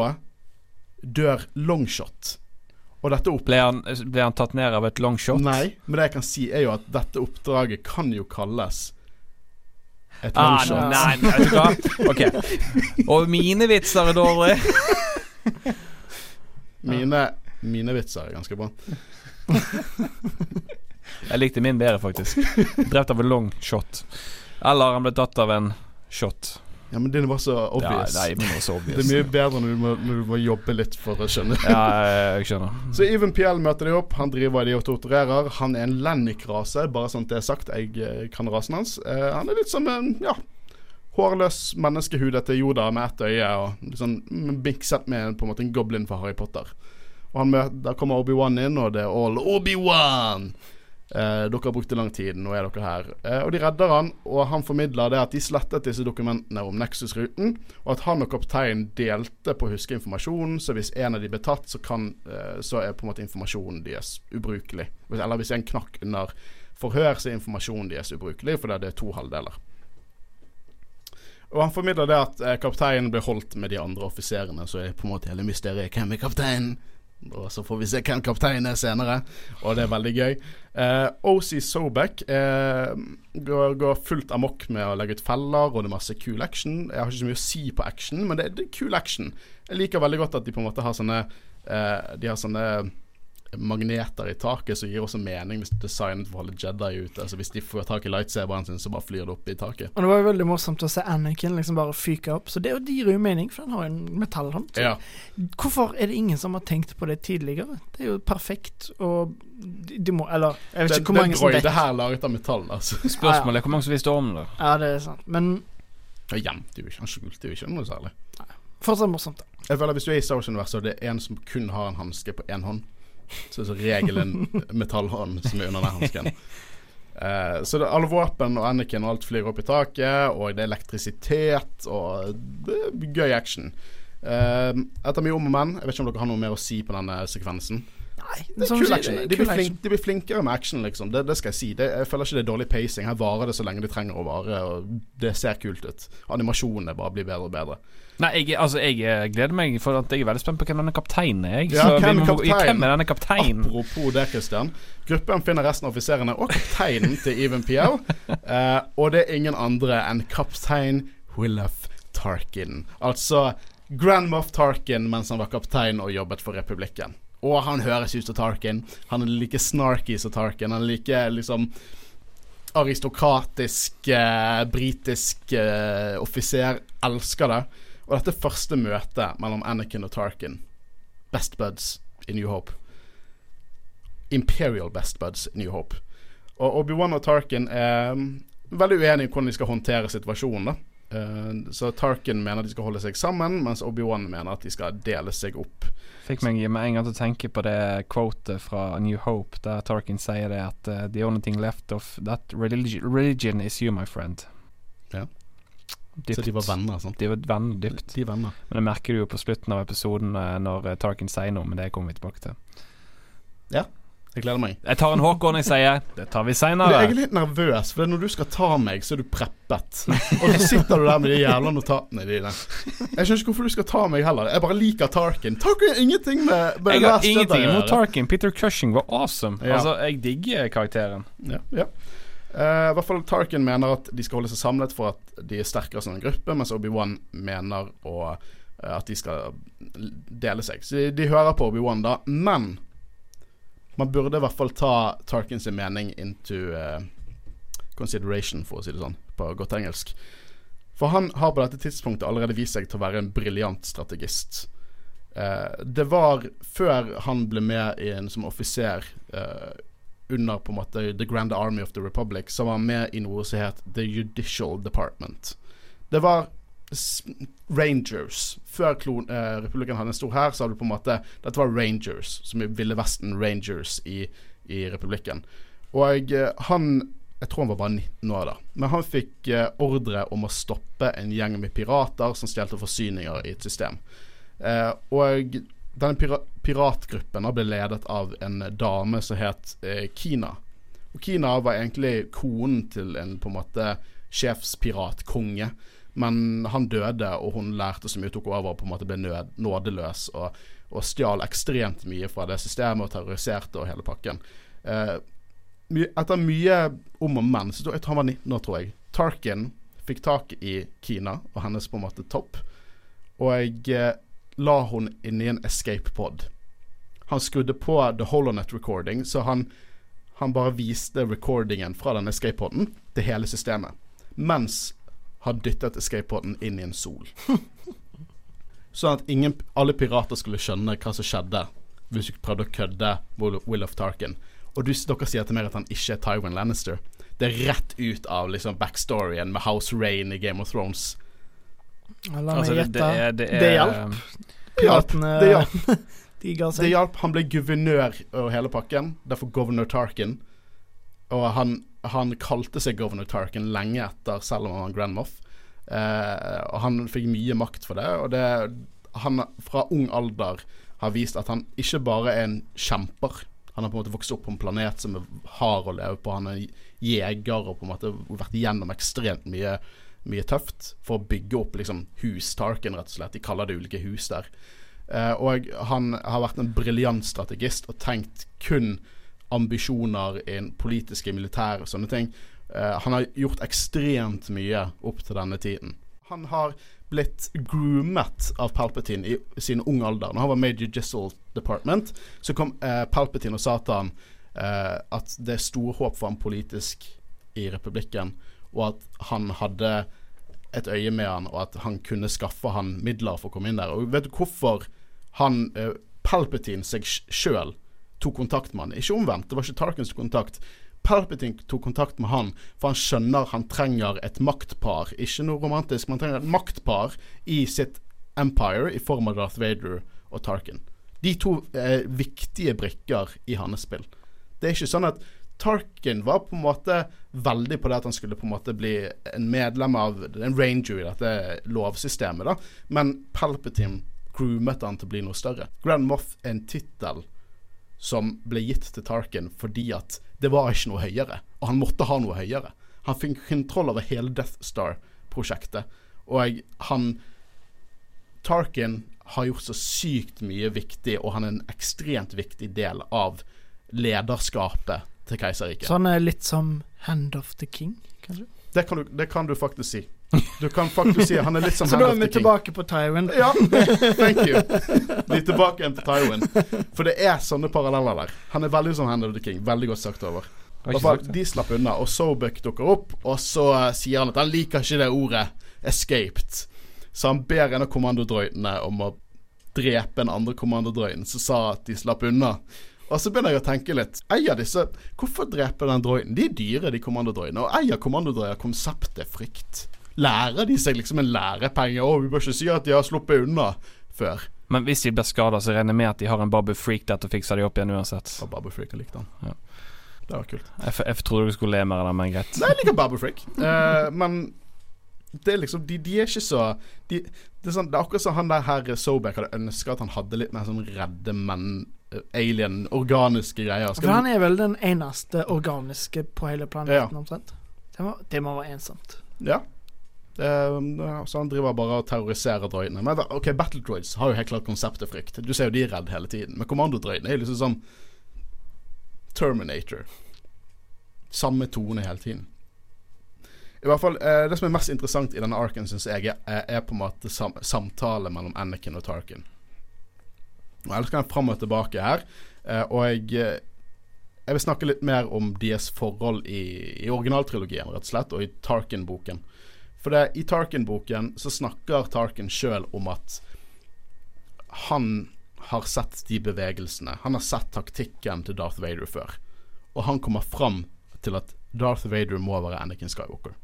dør Longshot. Og dette opp Ble, han, ble han tatt ned av et longshot? Nei, men det jeg kan si er jo at dette oppdraget kan jo kalles et Ah, longshot. nei, vet du hva? Ok. <laughs> Og mine vitser er dårlige. Mine, mine vitser er ganske bra. <laughs> Jeg likte min bedre, faktisk. Drept av en long shot. Eller han ble tatt av en shot. Ja, men din var så Ja, obvious. nei, min var så det er mye bedre når du, må, når du må jobbe litt for å skjønne. Ja, jeg skjønner. <laughs> Så Even PL møter de opp. Han driver de og torturerer. Han er en Lennik-rase, bare sånn det er sagt. Jeg eh, kan rasen hans. Eh, han er litt som en ja, hårløs menneskehud etter Joda med ett øye, og sånn mm, mikset med på en måte en goblin fra Harry Potter. Og han møter, Da kommer Obi-Wan inn, og det er all Obi-Wan! Eh, dere har brukt lang tid, nå er dere her. Eh, og de redder han, og han formidler det at de slettet disse dokumentene om Nexus-ruten, og at han og kapteinen delte på å huske informasjonen, så hvis en av de ble tatt, så, kan, eh, så er på en måte informasjonen deres ubrukelig. Eller hvis en knakk under forhør, så er informasjonen deres ubrukelig, fordi det er to halvdeler. Og han formidler det at eh, kapteinen ble holdt med de andre offiserene, så er på en måte hele mysteriet hvem er kapteinen? Og så får vi se hvem kapteinen er senere, og det er veldig gøy. Eh, OC Sobek eh, går, går fullt amok med å legge ut feller, og det er masse cool action. Jeg har ikke så mye å si på action, men det, det er cool action. Jeg liker veldig godt at de på en måte har sånne eh, De har sånne magneter i taket som gir også mening hvis designet for å holde Jedi ute. Altså Hvis de får tak i lightsaberen sin, så bare flyr det opp i taket. Og det var jo veldig morsomt å se Anakin liksom bare fyke opp, så det det gir jo mening, for han har jo en metallhånd. Ja. Hvorfor er det ingen som har tenkt på det tidligere? Det er jo perfekt, og de, må Eller, jeg vet Det, ikke hvor mange som vet. Det her laget av metall, altså. <laughs> Spørsmålet er hvor mange som visste om det. Ja, det er sant. Men Han gjemte jo ikke, han skjulte jo ikke noe særlig. Nei. fortsatt morsomt, da. Jeg føler Hvis du er i Star Wars-universet og det er en som kun har en hanske på én hånd, så er så regelen metallhånd som er under den hansken. Uh, så det, alle våpen og Anakin og alt flyr opp i taket, og det er elektrisitet, og det er gøy action. Uh, etter mye om og men, jeg vet ikke om dere har noe mer å si på denne sekvensen. Nei, Det er som kul action. De blir, flink, de blir flinkere med action, liksom. Det, det skal jeg si. Det, jeg føler ikke det er dårlig pacing. Her varer det så lenge de trenger å vare, og det ser kult ut. Animasjonene bare blir bedre og bedre. Nei, jeg, altså, jeg eh, gleder meg, for at jeg er veldig spent på hvem denne kapteinen er. Jeg. Ja, hvem må- kaptein? Hvem er denne kapteinen? Apropos det, Christian. Gruppen finner resten av offiserene og kapteinen til Even Piao. uh, <laughs> og det er ingen andre enn kaptein Willef Tarkin. Altså Grand Moff Tarkin mens han var kaptein og jobbet for republikken. Og han høres ut som Tarkin. Han er like snarky som Tarkin. Han er like liksom aristokratisk eh, britisk eh, offiser. Elsker det. Og dette første møtet mellom Anakin og Tarkin, best buds i New Hope Imperial Best Buds i New Hope. Og Obi-Wan og Tarkin er mm, veldig uenige i hvordan de skal håndtere situasjonen. da. Eh, så Tarkin mener de skal holde seg sammen, mens Obi-Wan mener at de skal dele seg opp. Fikk meg med en gang til å tenke på det quotet fra A New Hope, der Tarkin sier det at uh, The only thing left of that religi religion is you, my friend. Ja. Dypt. Så de var venner. sant? De var venner dypt. De er venner. Men det merker du jo på slutten av episoden eh, når eh, Tarkin sier noe, men det kommer vi tilbake til. Jeg gleder meg. Jeg tar en Håkon, jeg sier. Det tar vi Jeg seinere. er litt nervøs, for når du skal ta meg, så er du preppet. Og så sitter du der med de jævla notatene dine. Jeg skjønner ikke hvorfor du skal ta meg heller. Jeg bare liker Tarkin. Tarkin har ingenting med, med Jeg har ingenting imot. Tarkin. Peter Cushing var awesome. Ja. Altså, jeg digger karakteren. Ja, ja. Uh, I hvert fall Tarkin mener at de skal holde seg samlet for at de er sterkere som en gruppe, mens Obi-Wan mener å, uh, at de skal dele seg. Så de, de hører på Obi-Wan, da. Men man burde i hvert fall ta Tarkins mening into uh, consideration, for å si det sånn, på godt engelsk. For han har på dette tidspunktet allerede vist seg til å være en briljant strategist. Eh, det var før han ble med en som offiser eh, under på en måte The Grand Army of the Republic, så var med i noe som het The Judicial Department. Det var Rangers. Før klon, eh, republikken hadde en stor hær, så hadde du på en måte Dette var Rangers, som i Ville Vesten Rangers i, i republikken. Og eh, han Jeg tror han var bare 19 år da. Men han fikk eh, ordre om å stoppe en gjeng med pirater som stjelte forsyninger i et system. Eh, og denne pira piratgruppen ble ledet av en dame som het eh, Kina. Og Kina var egentlig konen til en på en måte sjefspiratkonge. Men han døde, og hun lærte så mye, tok over og på en måte ble nød, nådeløs. Og, og stjal ekstremt mye fra det systemet og terroriserte og hele pakken. Eh, etter mye om og men, så jeg han var 19 år, tror jeg. Tarkin fikk tak i Kina og hennes på en måte topp. Og jeg eh, la hun inn i en escape pod. Han skrudde på The Holonet recording, så han, han bare viste recordingen fra den escape poden til hele systemet. Mens han dyttet escape inn i en sol. <laughs> Sånn at ingen, alle pirater skulle skjønne hva som skjedde hvis du prøvde å kødde Will, Will of Tarkin. Og du, dere sier til meg at han ikke er Tywin Lannister. Det er rett ut av liksom backstoryen med House Rain i Game of Thrones. La meg Altså, det, gjette. det, det, Det hjalp. Piratene Det hjalp. <laughs> de ga Det seg. hjalp. Han ble guvernør over hele pakken. Derfor Governor Tarkin. Og han, han kalte seg Governor Tarkin lenge etter, selv om han var Grand Moff. Eh, og han fikk mye makt for det. Og det, han fra ung alder har vist at han ikke bare er en kjemper. Han har på en måte vokst opp på en planet som er hard å leve på. Han er jeger og på en måte vært gjennom ekstremt mye, mye tøft for å bygge opp liksom hus Tarkin, rett og slett. De kaller det ulike hus der. Eh, og han har vært en briljant strategist og tenkt kun ambisjoner innen politiske, militære og sånne ting. Uh, han har gjort ekstremt mye opp til denne tiden. Han har blitt groomet av Palpatine i sin ung alder. Når han var Major Gissel Department, så kom uh, Palpatine og sa til han eh, at det er store håp for han politisk i republikken, og at han hadde et øye med han, og at han kunne skaffe han midler for å komme inn der. Og vet du hvorfor han Palpatine seg sjøl tok kontakt med han? Ikke omvendt, det var ikke Tarkins kontakt. Palpatine tok kontakt med han, for han skjønner han trenger et maktpar. Ikke noe romantisk, men han trenger et maktpar i sitt empire i form av Darth Vader og Tarkin. De to er viktige brikker i hans spill. Det er ikke sånn at Tarkin var på en måte veldig på det at han skulle på en måte bli en medlem av en ranger i dette lovsystemet, da. Men Palpatine groomet han til å bli noe større. Grand Moff er en tittel som ble gitt til Tarkin fordi at det var ikke noe høyere, og han måtte ha noe høyere. Han fikk kontroll over hele Death Star-prosjektet, og han Tarkin har gjort så sykt mye viktig, og han er en ekstremt viktig del av lederskapet til keiserriket. Så han er litt som Hand of the King, kanskje? Det kan du, det kan du faktisk si. Du kan faktisk si han er litt som <laughs> Så da er vi tilbake på Tywin. Ja, thank you. Vi er tilbake igjen til Tywin. For det er sånne paralleller der. Han er veldig som Hand of the King. Veldig godt sagt over. Sagt de slapp unna, og Sobek dukker opp, og så eh, sier han at han liker ikke det ordet 'escaped'. Så han ber en av kommandodrøytene om å drepe en andre kommandodrøyten som sa at de slapp unna. Og så begynner jeg å tenke litt. Eier disse Hvorfor drepe den drøyten? De er dyre, de kommandodrøyene. Og eier kommandodrøyer konseptet frykt? Lærer de seg liksom en lærepenge? Å, vi bør ikke si at de har sluppet unna før. Men hvis de blir skada, så regner jeg med at de har en Babu Freak der til å fikse de opp igjen uansett. Og Babu Freak har likt han. Ja. Det var kult. Jeg, jeg trodde du skulle le mer av det, men greit. Nei, jeg liker Babu Freak. Uh, <laughs> men det er liksom De, de er ikke så de, det, er sånn, det er akkurat som han der her Sobek hadde ønska at han hadde litt mer sånn redde menn eh, Alien, organiske greier. For Skal han er vel den eneste organiske på hele planeten, Ja. omtrent. Det må, det må være ensomt. ja. Eh, så han driver bare og terroriserer droidene. Men ok, Battle Droids har jo helt klart konseptet frykt. Du ser jo de er redd hele tiden. Men kommandodroidene er jo liksom sånn Terminator. Samme tone hele tiden. I hvert fall, eh, Det som er mest interessant i denne arken, syns jeg, er, er på en måte sam samtale mellom Anakin og Tarkin. Og Ellers kan jeg fram og tilbake her. Eh, og jeg, jeg vil snakke litt mer om deres forhold i, i originaltrilogien, rett og slett, og i Tarkin-boken. For det, i Tarkin-boken så snakker Tarkin sjøl om at han har sett de bevegelsene. Han har sett taktikken til Darth Vader før. Og han kommer fram til at Darth Vader må være Anakin Skywalker.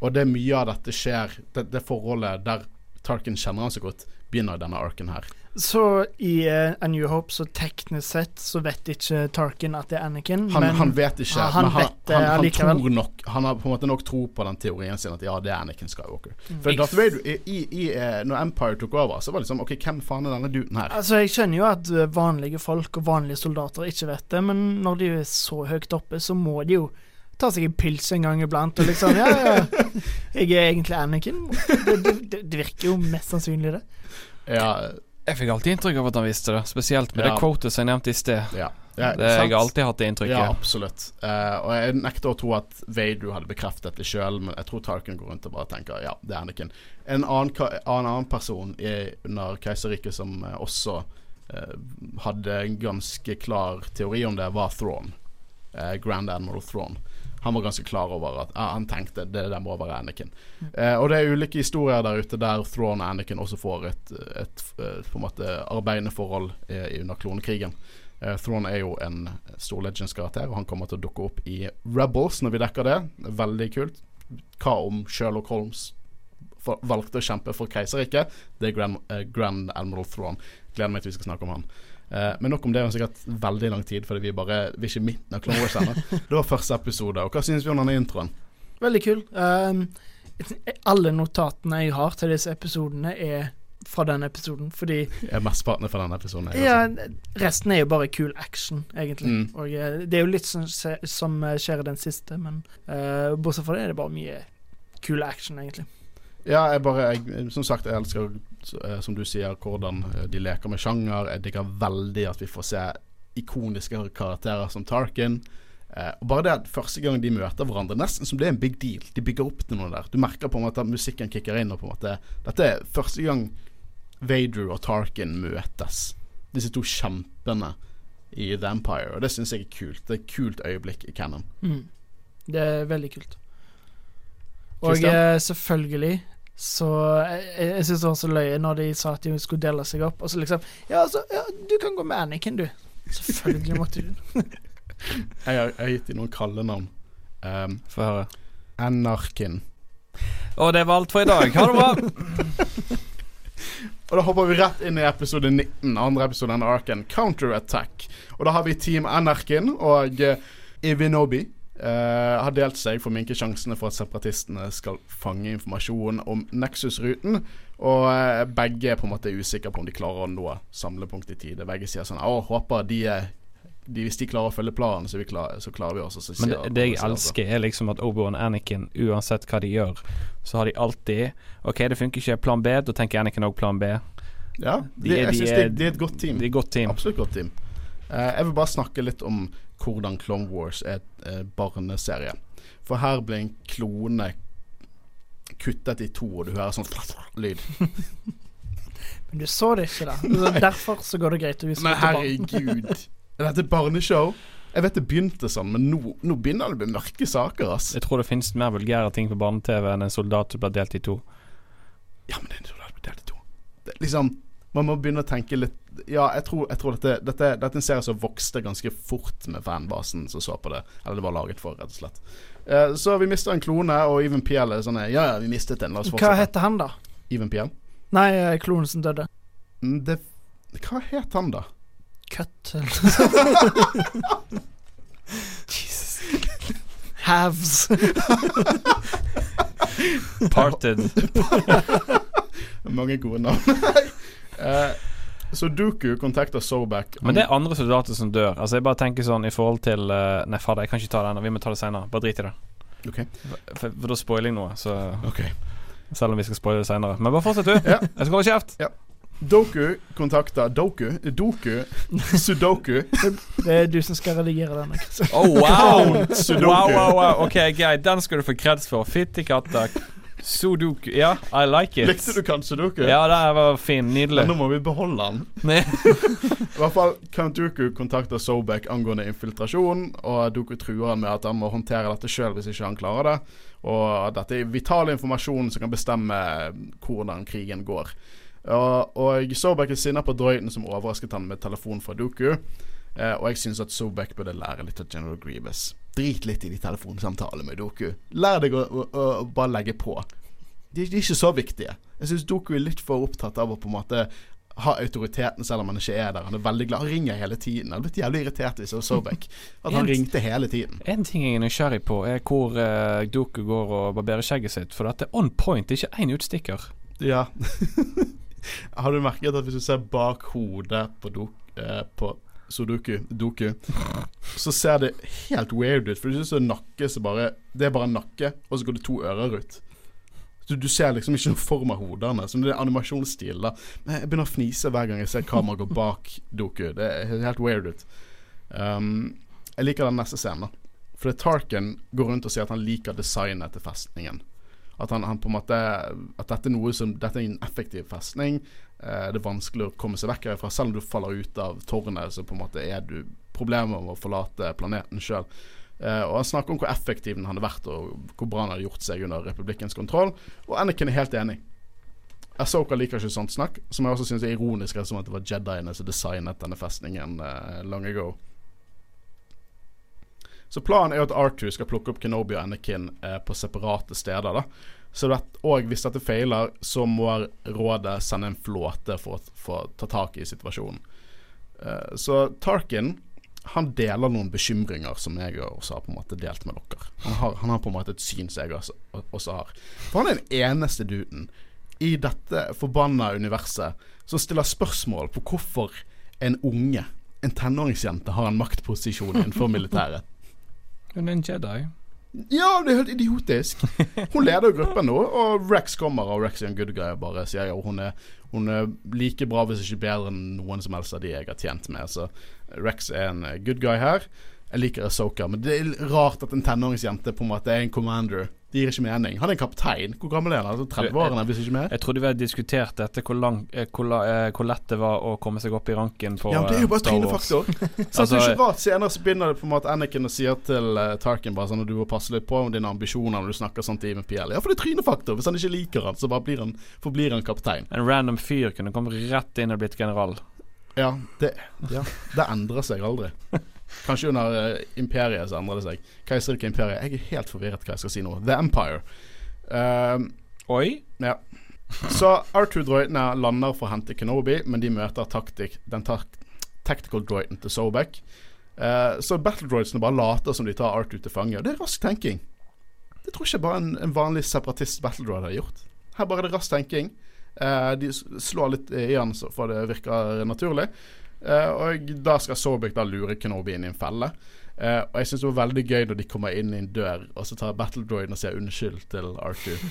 Og det er mye av dette skjer Det, det forholdet der Tarkin kjenner han så godt, begynner i denne arken her. Så i uh, A New Hope, så teknisk sett, så vet ikke Tarkin at det er Anakin, Han, men han vet ikke, Ja, han men han, han, han, tror nok Han har på en måte nok tro på den teorien sin at ja, det er Anakin Skywalker. Mm. For Darth Vader i, i, i, eh, Når Empire tok over, så var det liksom OK, hvem faen er denne duden her? Altså, Jeg skjønner jo at eh, vanlige folk og vanlige soldater ikke vet det, men når de er så høyt oppe, så må de jo ta seg en pils en gang iblant og liksom Ja, ja, <laughs> jeg er egentlig Anakin. Det, det, det, det virker jo mest sannsynlig, det. Ja, Jeg fikk alltid inntrykk av at han visste det, spesielt med Ja. det quotet som jeg nevnte i sted. ja. ja Det, jeg har alltid hatt det inntrykket. Ja, absolutt. Uh, og jeg nekter å tro at Vader hadde bekreftet det sjøl, men jeg tror Tarkin går rundt og bare tenker ja, det er Anakin. En annen, en annen person i, under keiserriket som eh, også uh, hadde en ganske klar teori om det, var Thrawn. Eh, Grand Admiral Thrawn. Han var ganske klar over at ah, han tenkte det der må være Anakin. Eh, og det er ulike historier der ute der Thrawn og Anakin også får et, et, et på en måte arbeidende forhold eh, under klonekrigen. Eh, Thrawn er jo en stor Legends-karakter, og han kommer til å dukke opp i Rebels når vi dekker det. Veldig kult. Hva om Sherlock Holmes for, valgte å kjempe for keiserriket? Det er Grand, eh, Grand Admiral Thrawn. Gleder meg til vi skal snakke om han. Eh, men nok om det er jo sikkert veldig lang tid, fordi vi bare Vi er ikke midten av Clone Wars ennå. Det var første episode. Og hva syns vi om denne introen? Veldig kul. Um, alle notatene jeg har til disse episodene, er fra den episoden, fordi Er mesteparten fra denne episoden? ja, altså. resten er jo bare kul action, egentlig. Mm. Og eh, det er jo litt som, som eh, skjer i den siste, men uh, bortsett fra det er det bare mye kul action, egentlig. Ja, jeg bare jeg, Som sagt, jeg elsker, eh, som du sier, hvordan eh, de leker med sjanger. Jeg digger veldig at vi får se ikoniske karakterer som Tarkin. Eh, og Bare det at første gang de møter hverandre, nesten som det er en big deal. De bygger opp til noe der. Du merker på en måte at musikken kicker inn. Og på en måte Dette er første gang Vader og Tarkin møtes. Disse to kjempene i The Empire. Og det syns jeg er kult. Det er et kult øyeblikk i canon. Mm. Det er veldig kult. Og Christian? eh, selvfølgelig så Jeg, jeg syns det var så løye når de sa at de skulle dele seg opp, og så liksom Ja, altså, ja, du kan gå med Anakin, du. Selvfølgelig måtte du <laughs> Jeg har, jeg har gitt dem noen kallenavn. Um, Få høre. Anarkin. Og det var alt for i dag. Ha det bra. <laughs> Og da hopper vi rett inn i episode 19, andre episode av Arken, Counterattack. Og da har vi Team Anarkin og uh, Ivinobi. Eh, har delt seg for å minke sjansene for at separatistene skal fange informasjon om Nexus-ruten. Og uh, begge er på en måte usikre på om de klarer å nå samlepunktet i tide. Begge sier sånn Å, håper de de, Hvis de klarer å følge planen, så, vi klar, så klarer vi oss. Og så Men det, det jeg elsker, er liksom at Obi-Wan og Anakin, uansett hva de gjør, så har de alltid OK, det funker ikke, plan B. Da tenker Anakin òg plan B. Ja, De de, er- jeg syns er- de, er et godt team. De er et godt team. Absolutt godt team. Uh, jeg vil bare snakke litt om hvordan Clone Wars er et eh, barneserie. For her blir en klone kuttet i to, og du hører sånn lyd. <laughs> Men du så det ikke, da. Så derfor så går det greit å vise Men det herregud. Er dette et barneshow? Jeg vet det begynte sånn, men nå, nå begynner det å bli mørke saker, ass. Jeg tror det finnes mer vulgære ting på barne-TV enn en soldat som blir delt i to. Ja, men en soldat blir delt i to. Det, er liksom Man må begynne å tenke litt Ja, jeg tror, jeg tror dette, dette, dette er en serie som vokste ganske fort med fanbasen som så på det. Eller det var laget for, rett og slett. Eh, så vi mista en klone, og Even Piel er sånn Ja, ja, vi mistet en. La oss fortsette. Hva heter han, da? Even Piel? Nei, eh, klonen som døde. Mm, Det, hva het han, da? Cut. <laughs> Halves. Parted. <laughs> Mange gode navn. Eh, så Duku kontakter Sobek. Men det er andre soldater som dør. Altså Jeg bare tenker sånn i forhold til uh, Nei, fader, jeg kan ikke ta ennå. Vi må ta det senere. Bare drit i det. Okay. For, for da spoiler jeg noe. Så okay. Selv om vi skal spoile det senere. Men bare fortsett, du. Ja. Jeg skal holde kjeft. Doku kontakter Doku? Doku? <laughs> Sudoku? Det er du som skal redigere den. Oh, wow! Sudoku. wow, wow, wow. Ok, greit. Den skal du få kreds for. Fytti katta. Sudoku. Ja, I like it. Likte du kanskje Sudoku? Ja, det var fin. Nydelig. Men nå må vi beholde den. <laughs> I hvert fall Count Dooku kontakter Sobek angående infiltrasjon, og Dooku truer han med at han må håndtere dette sjøl hvis ikke han klarer det. Og dette er vital informasjon som kan bestemme hvordan krigen går. Og, og Sobek er sinna på drøyden som overrasket han med telefon fra Dooku. Eh, og jeg syns at Sobek burde lære litt av General Grievous. Drit litt i de telefonsamtalene med Doku. Lær deg å, å, å bare legge på. De, de er ikke så viktige. Jeg syns Doku er litt for opptatt av å på en måte ha autoriteten selv om han ikke er der. Han er veldig glad. Han ringer hele tiden. Han hadde blitt jævlig irritert hvis det var Sobek. <laughs> At han ringte hele tiden. En ting jeg er nysgjerrig på, er hvor uh, Doku går og barberer skjegget sitt. For dette er on point, det er ikke én utstikker. Ja. <laughs> Har du merket at hvis du ser bak hodet på, Doku eh, på Sudoku, Doku, så ser det helt weird ut. For det er nakke som bare Det er bare nakke, og så går det to ører ut. Du, Du ser liksom ikke noen form av hodene. Som det er animasjonsstil. da Men Jeg begynner å fnise hver gang jeg ser kameraet gå bak Doku. Det er helt weird ut. Um, jeg liker den neste scenen. da For det Tarkin går rundt og sier at han liker designet til festningen. At han, han på en måte At dette er noe som Dette er en effektiv festning. Eh, det er vanskelig å komme seg vekk herfra. Selv om du faller ut av tårnet, så på en måte er du problemer med å forlate planeten sjøl. Uh, og han snakker om hvor effektiv den hadde vært, og hvor bra han hadde gjort seg under republikkens kontroll. Og Anakin er helt enig. Asoka liker ikke sånt snakk, som jeg også syns er ironisk, som at det var Jediene som designet denne festningen uh, long ago. Så planen er at Arthur skal plukke opp Kenobi og Anakin uh, på separate steder. da Så det, Og hvis dette feiler, så må rådet sende en flåte for å ta tak i situasjonen. Eh, så Tarkin han deler noen bekymringer som jeg også har på en måte delt med dere. Han har, han har på en måte et syn som jeg også, også har. For han er den eneste duden i dette forbanna universet som stiller spørsmål på hvorfor en unge, en tenåringsjente, har en maktposisjon innenfor militæret. <laughs> Hun er en Jedi. Ja, det er helt idiotisk. Hun leder gruppen nå, og Rex kommer, og Rex er en good guy bare sier ja, hun er, hun er like bra, hvis ikke bedre enn noen som helst av de jeg har tjent med. Så Rex er en good guy her. Jeg liker Asoka, men det er rart at en tenåringsjente på en måte er en commander. Det gir ikke mening. Han er en kaptein. Hvor gammel er han? Altså 30-årene, hvis ikke mer? Jeg trodde vi hadde diskutert dette, hvor, lang, eh, hvor, eh, hvor lett det var å komme seg opp i ranken på Ja, men det er jo eh, bare trynefaktor. Så det Altså, ikke rart senere så begynner det på en måte Anakin og sier til uh, Tarkin bare sånn at du må passe litt på om dine ambisjoner når du snakker sånn til Even PL. Ja, for det er trynefaktor. Hvis han ikke liker han, så bare blir han, forblir han kaptein. En random fyr kunne kommet rett inn og blitt general. Ja, det, ja, det endrer seg aldri. <laughs> Kanskje under uh, imperiet så endrer det seg. Keiserriket imperiet. Jeg er helt forvirret hva jeg skal si nå. The Empire. Uh, Oi! Ja. Så R2-droidene lander for å hente Kenobi, men de møter taktik, den tak tactical droiden til Sobek. Uh, så battle droidsene bare later som de tar R2 til fange. Og det er rask tenking. Det tror ikke bare en, en vanlig separatist battle droid har gjort. Her bare er det rask tenking. Uh, de slår litt i han så- for det virker naturlig. Eh, og da skal Sobek da lure Kenobi inn i en felle. Uh, og jeg syns det var veldig gøy når de kommer inn i en dør, og så tar battle droiden og sier unnskyld til R2. <laughs>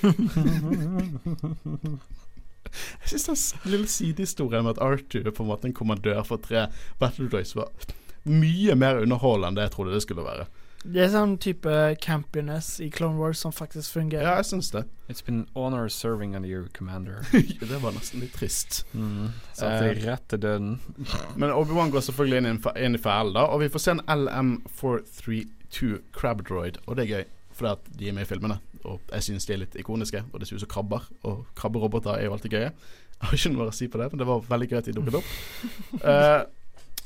Jeg syns den lille sidehistorien med at Arthur er på en måte en kommandør for tre Battle Droids var mye mer underholdende enn det jeg trodde det skulle være. Det er sånn type campiness i Clone Wars som faktisk fungerer. Ja, jeg syns det. It's been honor serving under your commander. <laughs> det var nesten litt trist. Mm. Eh. rett til døden. <laughs> Men Obi-Wan går selvfølgelig inn inn i fellen, da, og vi får se en LM432 Crab Droid, og det er gøy. Fordi at de er med i filmene, og jeg syns de er litt ikoniske. Og det ser ut som krabber, og krabberoboter er jo alltid gøye. Jeg har ikke noe å si på det, men det var veldig gøy at de dukket opp. <laughs> Eh,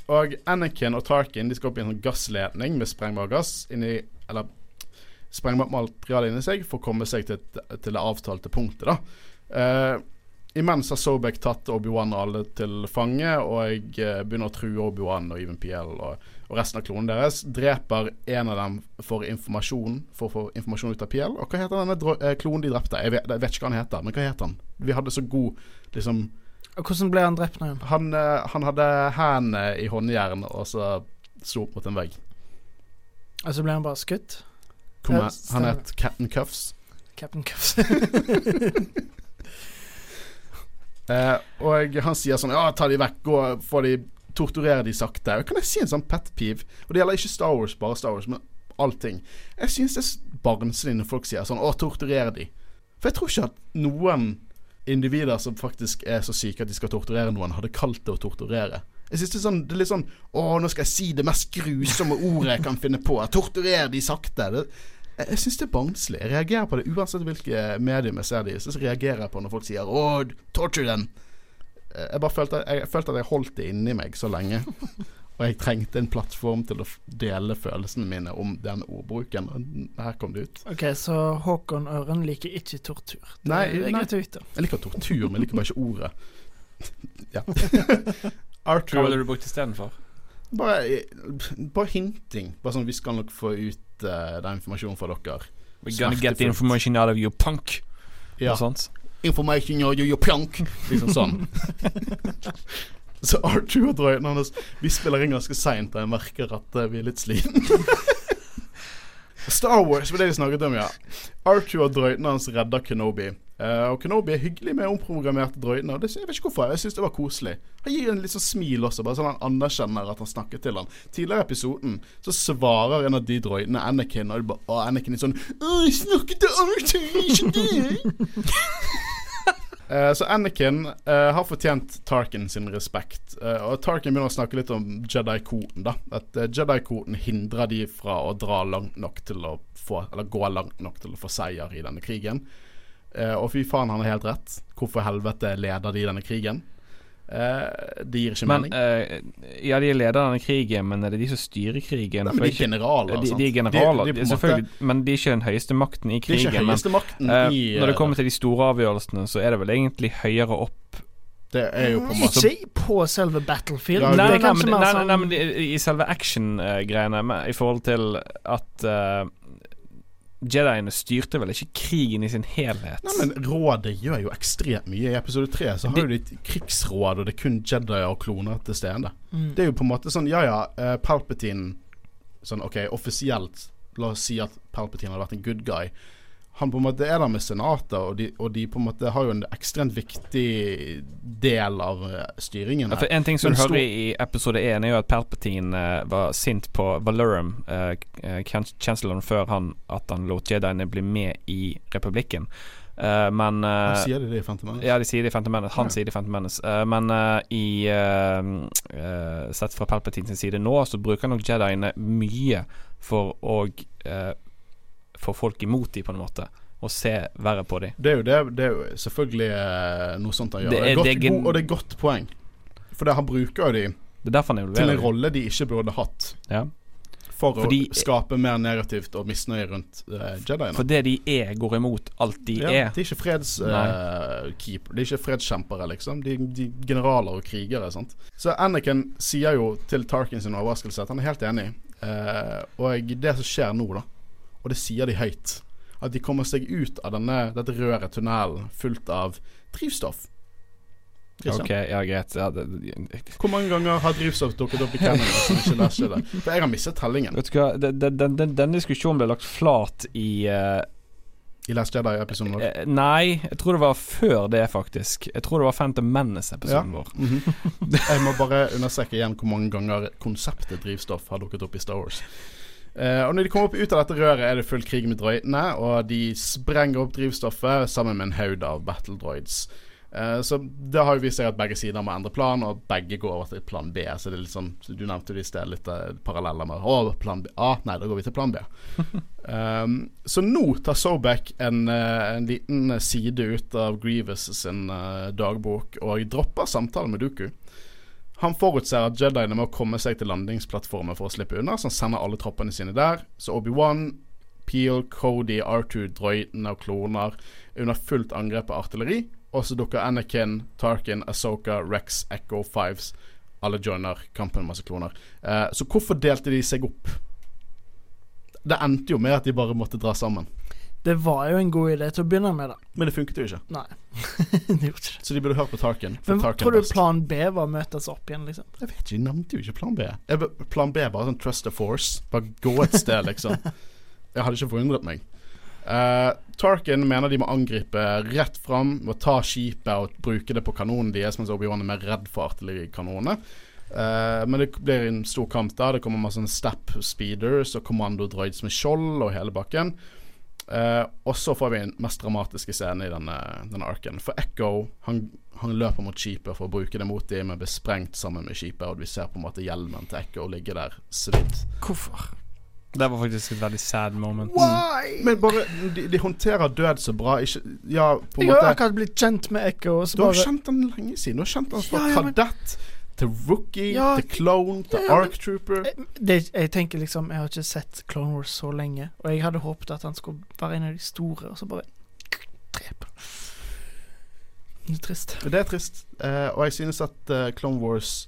og Anakin og Tarkin De skal opp i en sånn gassledning med sprengbar gass inni Eller sprengbart materiale inni seg for å komme seg til, til det avtalte punktet, da. Uh, imens har Sobek tatt Obi-Wan og alle til fange, og jeg eh, begynner å true Obi-Wan og Even PL og, og resten av klonen deres. Dreper en av dem for informasjon For å få informasjon ut av PL. Og hva heter denne eh, klonen de drepte? Jeg vet, jeg vet ikke hva han heter, men hva heter han? Vi hadde så god liksom Hvordan ble han drept nå? igjen? Han, eh, han hadde hendene i håndjern, og så slo opp mot en vegg. Og så ble han bare skutt? Kom, Ja, han het Captain Cuffs. Captain Cuffs. <laughs> Eh, og han sier sånn Ja, ta de vekk, gå, få de Torturere de sakte. Kan jeg si en sånn pet peeve? Og det gjelder ikke Star Wars, bare Star Wars, men allting. Jeg synes det er barnslig når folk sier sånn Å, torturere de. For jeg tror ikke at noen individer som faktisk er så syke at de skal torturere noen, hadde kalt det å torturere. Jeg synes Det er sånn Det er litt sånn Å, nå skal jeg si det mest grusomme ordet jeg kan finne på. Torturer de sakte. Det, jeg jeg syns det er barnslig. Jeg reagerer på det uansett hvilke medium jeg ser det i. Så reagerer jeg på når folk sier 'Å, torture them'. Eh, Jeg bare følte, jeg følte at jeg holdt det inni meg så lenge. Og jeg trengte en plattform til å dele følelsene mine om den ordbruken. Og her kom det ut. Ok, så Håkon Øren liker ikke tortur. Det Nei, er greit å vite. Jeg liker tortur, men jeg liker bare ikke ordet. <laughs> ja. <laughs> Hva ville du brukt istedenfor? bare, bare hinting. Bare sånn Vi skal nok få ut uh, den informasjonen fra dere. We're gonna get the information out of you, punk. Ja. information sånt. Information you're, punk. Liksom sånn. <laughs> Så R2 og droiden hans Vi spiller inn ganske seint, og jeg merker at eh, vi er litt sliten. <laughs> Star Wars var det vi snakket om, ja. R2 og droidene hans redder Kenobi. Uh, og Kenobi er hyggelig med omprogrammerte droidene. Og det, jeg vet ikke hvorfor, jeg syns det var koselig. Han gir en litt sånn smil også, bare sånn han anerkjenner at han snakket til han Tidligere i episoden så svarer en av de droidene Anakin, og, bare, og Anakin er sånn Å, jeg snakket til R2, ikke det! <laughs> Eh, så Anakin uh, har fortjent Tarkin sin respekt. Uh, og Tarkin begynner å snakke litt om Jedi-koden. da At Jedi-koden hindrer de fra å dra langt nok til å få Eller gå langt nok til å få seier i denne krigen. Og fy faen, han har helt rett. Hvorfor helvete leder de denne krigen? Eh, det gir ikke Men mening. eh, Ja, de er leder av denne krigen, men er det de som styrer krigen? Nei, men de er generaler. de, de er generaler, De- de er på måte- men de er ikke den høyeste makten i De er ikke krigen. Men høyeste makten eh, i når det kommer til de store avgjørelsene, så er det vel egentlig høyere opp Det er jo på en måte Ikke på selve Battlefield. Nei, nei, nei, men, nei, nei, sånn nei, men i, i selve action-greiene, i forhold til at uh, Jediene styrte vel ikke krigen i sin helhet. Nei, men Rådet gjør jo ekstremt mye. I episode tre så har det, jo de et krigsråd, og det er kun Jedi og kloner til stede. Mm. Det er jo på en måte sånn Ja ja, eh, Palpatine Sånn OK, offisielt La oss si at Palpatine hadde vært en good guy. Han på en måte er der med senatet, og de, og de på en måte har jo en ekstremt viktig del av eh, styringen. Ja, for En ting som du hører i episode 1, er jo at Palpatine uh, var sint på Valorum, uh, chancelleren, før han at han lot jediene bli med i republikken. Uh, men uh, Hva sier de det i Phantom Menace? Ja, de sier det i Phantom Menace. Han Ja. sier det i Phantom Menace. Uh, men eh, i eh, eh, Sett fra Palpatine sin side nå, så bruker nok jediene mye for å eh, få folk imot dem, på en måte. Og se verre på dem. Det er jo det, det er jo selvfølgelig eh, noe sånt han gjør. Det er- er, godt, det er god, og det er godt poeng. For det, han bruker jo de Det er derfor han til en rolle de ikke burde hatt. Ja. For Fordi- å skape mer negativt og misnøye rundt uh, Jediene. For det de er, går imot alt de ja, er. De er ikke fredskeeper De er ikke fredskjempere, liksom. De, de generaler og krigere. Sant? Så Anakin sier jo til Tarkin sin overraskelse at han er helt enig. Uh, og det som skjer nå, da, og det sier de høyt, at de kommer seg ut av denne, dette røret, tunnelen, fullt av drivstoff. Christian? Ok, ja, greit. Ja, det, Hvor mange ganger har drivstoff dukket opp i Canada som ikke leste det? For jeg har mistet tellingen vet du hva, den, den, den, diskusjonen ble lagt flat i uh, i Last Jedi-episoden vår. Uh, Nei, jeg tror det var før det, faktisk. Jeg tror det var Phantom Menace-episoden vår. Mhm. Jeg må bare understreke igjen hvor mange ganger konseptet drivstoff har dukket opp i Star Wars. Eh, og når de kommer opp ut av dette røret, er det full krig med droidene, og de sprenger opp drivstoffet sammen med en haug av battle droids. Eh, så det har jo vist seg at begge sider må endre plan, og begge går over til plan B. Så det er litt sånn Du nevnte jo i sted litt eh, paralleller med Å, plan B. Ah, nei, da går vi til plan B. um, <laughs> så nå tar Sobek en, en liten side ut av Grievous sin dagbok og dropper samtalen med Duku. Han forutser at Jediene må komme seg til landingsplattformen for å slippe unna, så han sender alle troppene sine der. Så Obi-Wan, Peel, Cody, R2, droidene og kloner er under fullt angrep av artilleri. Og så dukker Anakin, Tarkin, Asoka, Rex, Echo, Fives. Alle joiner kampen med masse kloner. Eh, så hvorfor delte de seg opp? Det endte jo med at de bare måtte dra sammen. Det var jo en god idé til å begynne med, da. Men det funket jo ikke. Nei, <laughs> det gjorde ikke det. Så de burde hørt på Tarkin. for Men Tarkin tror du best. plan B var å møtes opp igjen, liksom? Jeg vet ikke, de nevnte jo ikke plan B. Jeg, plan B bare sånn trust the force. Bare gå et sted, liksom. <laughs> Jeg hadde ikke forundret meg. Uh, Tarkin mener de må angripe rett fram må ta skipet og bruke det på kanonen deres, mens Obi-Wan er mer redd for artillerikanonene. Uh, men det blir en stor kamp der. Det kommer masse step speeders og kommandodroids med skjold og hele bakken. Eh, og så får vi den mest dramatiske scenen i denne, denne arken. For Echo han, han løper mot skipet for å bruke det mot dem, men blir sprengt sammen med skipet, og vi ser på en måte hjelmen til Echo ligge der svidd. Hvorfor? Det var faktisk et veldig sad moment. Why? Men bare de, de håndterer død så bra. Ikke Ja, på en Jeg har akkurat blitt kjent med Echo, og så Du har bare kjent han lenge siden. Du har kjent han fra Ja, ja, men- kadett til rookie Ja, til clone til ja, arc trooper. Jeg, Jeg tenker liksom Jeg har ikke sett Clone Wars så lenge, og jeg hadde håpet at han skulle være en av de store, og så bare drepe. Det er trist. Det er trist. uh, og jeg synes at uh, Clone Wars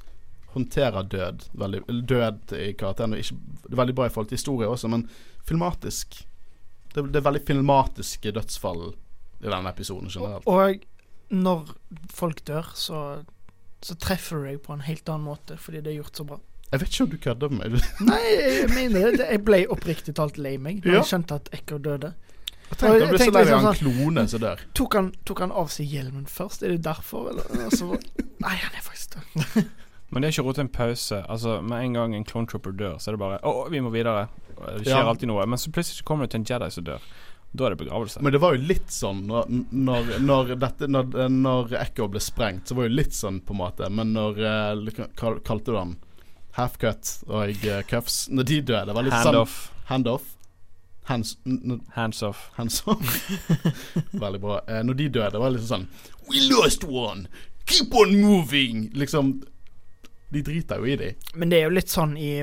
håndterer død veldig Død i karakteren. og Ikke, det er veldig bra i forhold til historie også, men filmatisk. Det, det er veldig filmatiske dødsfall i denne episoden generelt. Og når folk dør, så så treffer du deg på en helt annen måte fordi det er gjort så bra. Jeg vet ikke om du kødder med meg. <laughs> Nei, jeg mener det. Jeg ble oppriktig talt lei meg da Ja. jeg skjønte at Echo døde. Jeg tenkte jeg jeg ble så tenkte lei liksom sånn, klone. Tok han, tok han av seg hjelmen først? Er det derfor, eller? Altså, nei, han er faktisk død. <laughs> Men det er ikke råd til en pause. Altså Med en gang en clone trooper dør, så er det bare Å, vi må videre. Det skjer Ja. alltid noe. Men så plutselig kommer det til en Jedi som dør. Da er det begravelse. Men det var jo litt sånn når, når, når, dette, når, når Echo ble sprengt, så var det jo litt sånn på en måte. Men når eh, Hva kalte du han? Halfcut og jeg cuffs? Når de døde, det var litt Hand sånn off. Hand off. Hands, n- n- Hands off. hands off. <laughs> Veldig bra. Eh, når de døde, det var litt sånn We lost one! Keep on moving! Liksom De driter jo i de. Men det er jo litt sånn i,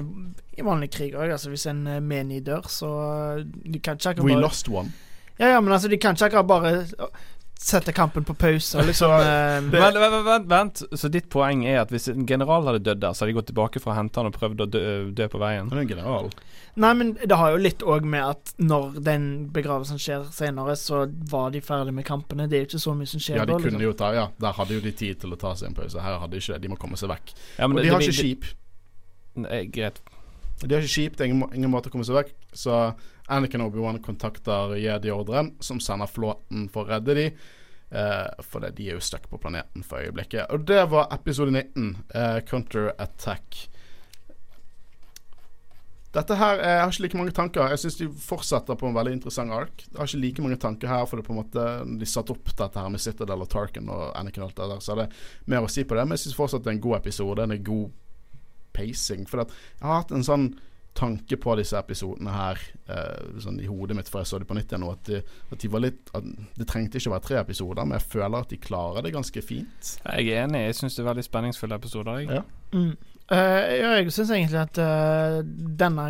i vanlig krig òg. Altså, hvis en eh, meni dør, så eh, De kan ikke akkurat We bare lost one. Ja, ja, men altså, de kan ikke akkurat bare eh, sette kampen på pause <laughs> liksom det, Vent, vent, vent, vent. Så ditt poeng er at hvis en general hadde dødd der, så hadde de gått tilbake for å hente han og prøvd å dø, dø på veien? Han er en general. Nei, men det har jo litt òg med at når den begravelsen skjer senere, så var de ferdig med kampene. Det er jo ikke så mye som skjer Ja, de da. kunne Liksom. jo ta Ja, der hadde jo de tid til å ta seg en pause. Her hadde de ikke det. De må komme seg vekk. Ja, men Og det- de har det- ikke skip. eh, Greit. De har ikke skip, det er ingen, ingen måte å komme seg vekk. Så Anakin og Obi-Wan kontakter Jedi-ordren, som sender flåten for å redde de. Eh, for de er jo stuck på planeten for øyeblikket. Og det var episode 19, eh, Counter Attack. Dette her, Jeg har ikke like mange tanker. Jeg syns de fortsetter på en veldig interessant ark. Jeg har ikke like mange tanker her, for det på en måte de satte opp dette her med Citadel og Tarkin og Anakin og alt det der, så det er mer å si på det. Men jeg syns fortsatt det er en god episode. En god pacing. For jeg har hatt en sånn tanke på disse episodene her eh, sånn i hodet mitt før jeg så dem på nytt igjen nå, at, de, at de var litt at Det trengte ikke å være tre episoder, men jeg føler at de klarer det ganske fint. Jeg er enig. Jeg syns det er veldig spenningsfulle episoder. Jeg. Ja. Mm. Uh, ja, jeg syns egentlig at uh, denne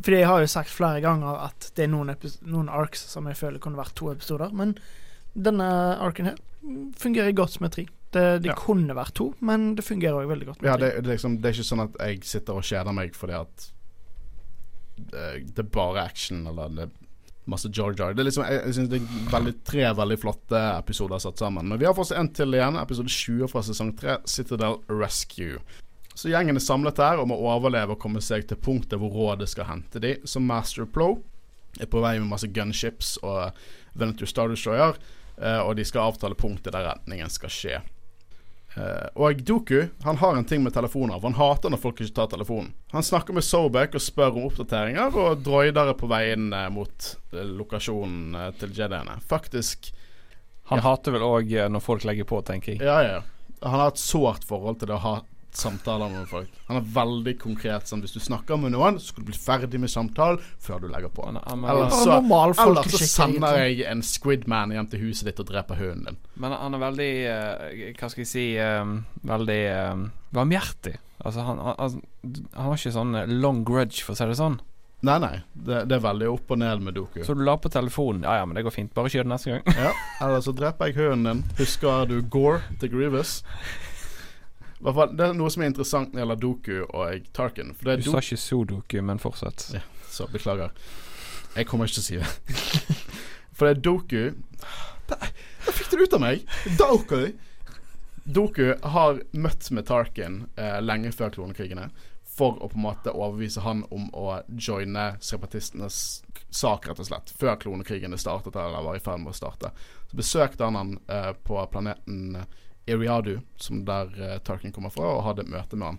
Fordi jeg har jo sagt flere ganger at det er noen, noen arcs som jeg føler kunne vært to episoder, men denne arken her fungerer godt med tre. Det, de Ja. kunne vært to, men det fungerer òg veldig godt Ja, det, det, liksom, det er ikke sånn at jeg sitter og kjeder meg fordi at det, det er bare action eller det er masse Jar Jar. Det er liksom, jeg, jeg synes det er veldig, tre veldig flotte episoder satt sammen. Men vi har fått en til igjen, episode 20 fra sesong 3, Citadel Rescue. Så gjengen er samlet her og må overleve og komme seg til punktet hvor rådet skal hente de. Så Master Plow er på vei med masse gunships og Venture Star Destroyer, eh, og de skal avtale punktet der retningen skal skje. Eh, og Doku han har en ting med telefoner. For Han hater når folk ikke tar telefonen. Han snakker med Sobek og spør om oppdateringer, og droider er på vei inn eh, mot eh, lokasjonen til Jediene. Faktisk Han Ja. hater vel òg når folk legger på, tenker jeg. Ja, ja. Han har et sårt forhold til det å ha samtaler med folk. Han er veldig konkret. Sånn, hvis du snakker med noen, så skal du bli ferdig med samtalen før du legger på. Eller så- Eller så sender jeg en Squidman hjem til huset ditt og dreper hunden din. men han er veldig eh, Hva skal jeg si eh, Veldig uh, varmhjertig. Altså, han, han, han, har ikke sånn eh, long grudge, for å si det sånn. Nei, nei. Det, det er veldig opp og ned med Doku. Så du la på telefonen. Ja ja, men det går fint. Bare kjør det neste gang. Ja, <laughs> eller så dreper jeg hunden din. Husker du Gore til Grievous? Fall, Det er noe som er interessant når det gjelder Doku og Tarkin. For det Du sa ikke Sudoku, men fortsett. Ja. Så beklager. Jeg kommer ikke til å si det. <laughs> For det er Doku Da da fikk du det ut av meg! Doku! Doku har møtt med Tarkin eh, lenge før klonekrigene for å på en måte overbevise han om å joine separatistenes sak, rett og slett. Før klonekrigene startet, eller var i ferd med å starte. Så besøkte han han eh, på planeten Iriadu, som der uh, Tarkin kommer fra, og hadde et møte med han.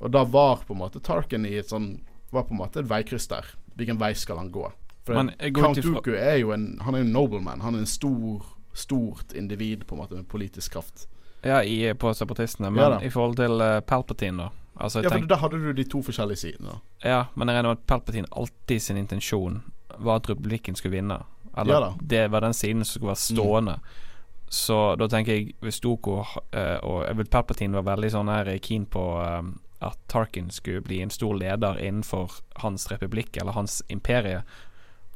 Og da var på en måte Tarkin i et sånn Var på en måte et veikryss der. Hvilken vei skal han gå? For Men Count Dooku er jo en Han er jo en nobleman. Han er en stor stort individ på en måte med politisk kraft. Ja, i, på separatistene. Men Ja i forhold til uh, Palpatine, da. Altså, jeg Ja, for tenk, Da hadde du de to forskjellige sidene. da. ja, men jeg regner med at Palpatine alltid sin intensjon var at republikken skulle vinne. Eller Ja. Mm. det var den siden som skulle være stående. Så da tenker jeg hvis Doko eh, og jeg vil Palpatine var veldig sånn her keen på eh, at Tarkin skulle bli en stor leder innenfor hans republikk eller hans imperie,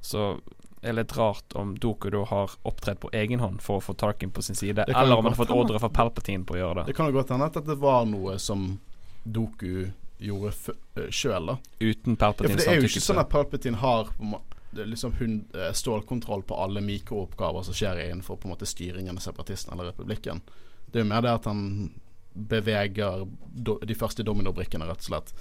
så er det litt rart om Doku da har opptredd på egen hånd for å få Tarkin på sin side, eller om han har fått ordre fra Palpatine på å gjøre det. Det kan jo godt hende at det var noe som Doku gjorde uh, sjøl, da. Uten Ja, for det er jo ikke sånn at Palpatine har liksom eh, stålkontroll på alle mikrooppgaver som skjer innenfor på en måte styringen av separatisten eller republikken. Det er jo mer det at han beveger do, de første dominobrikkene, rett og slett.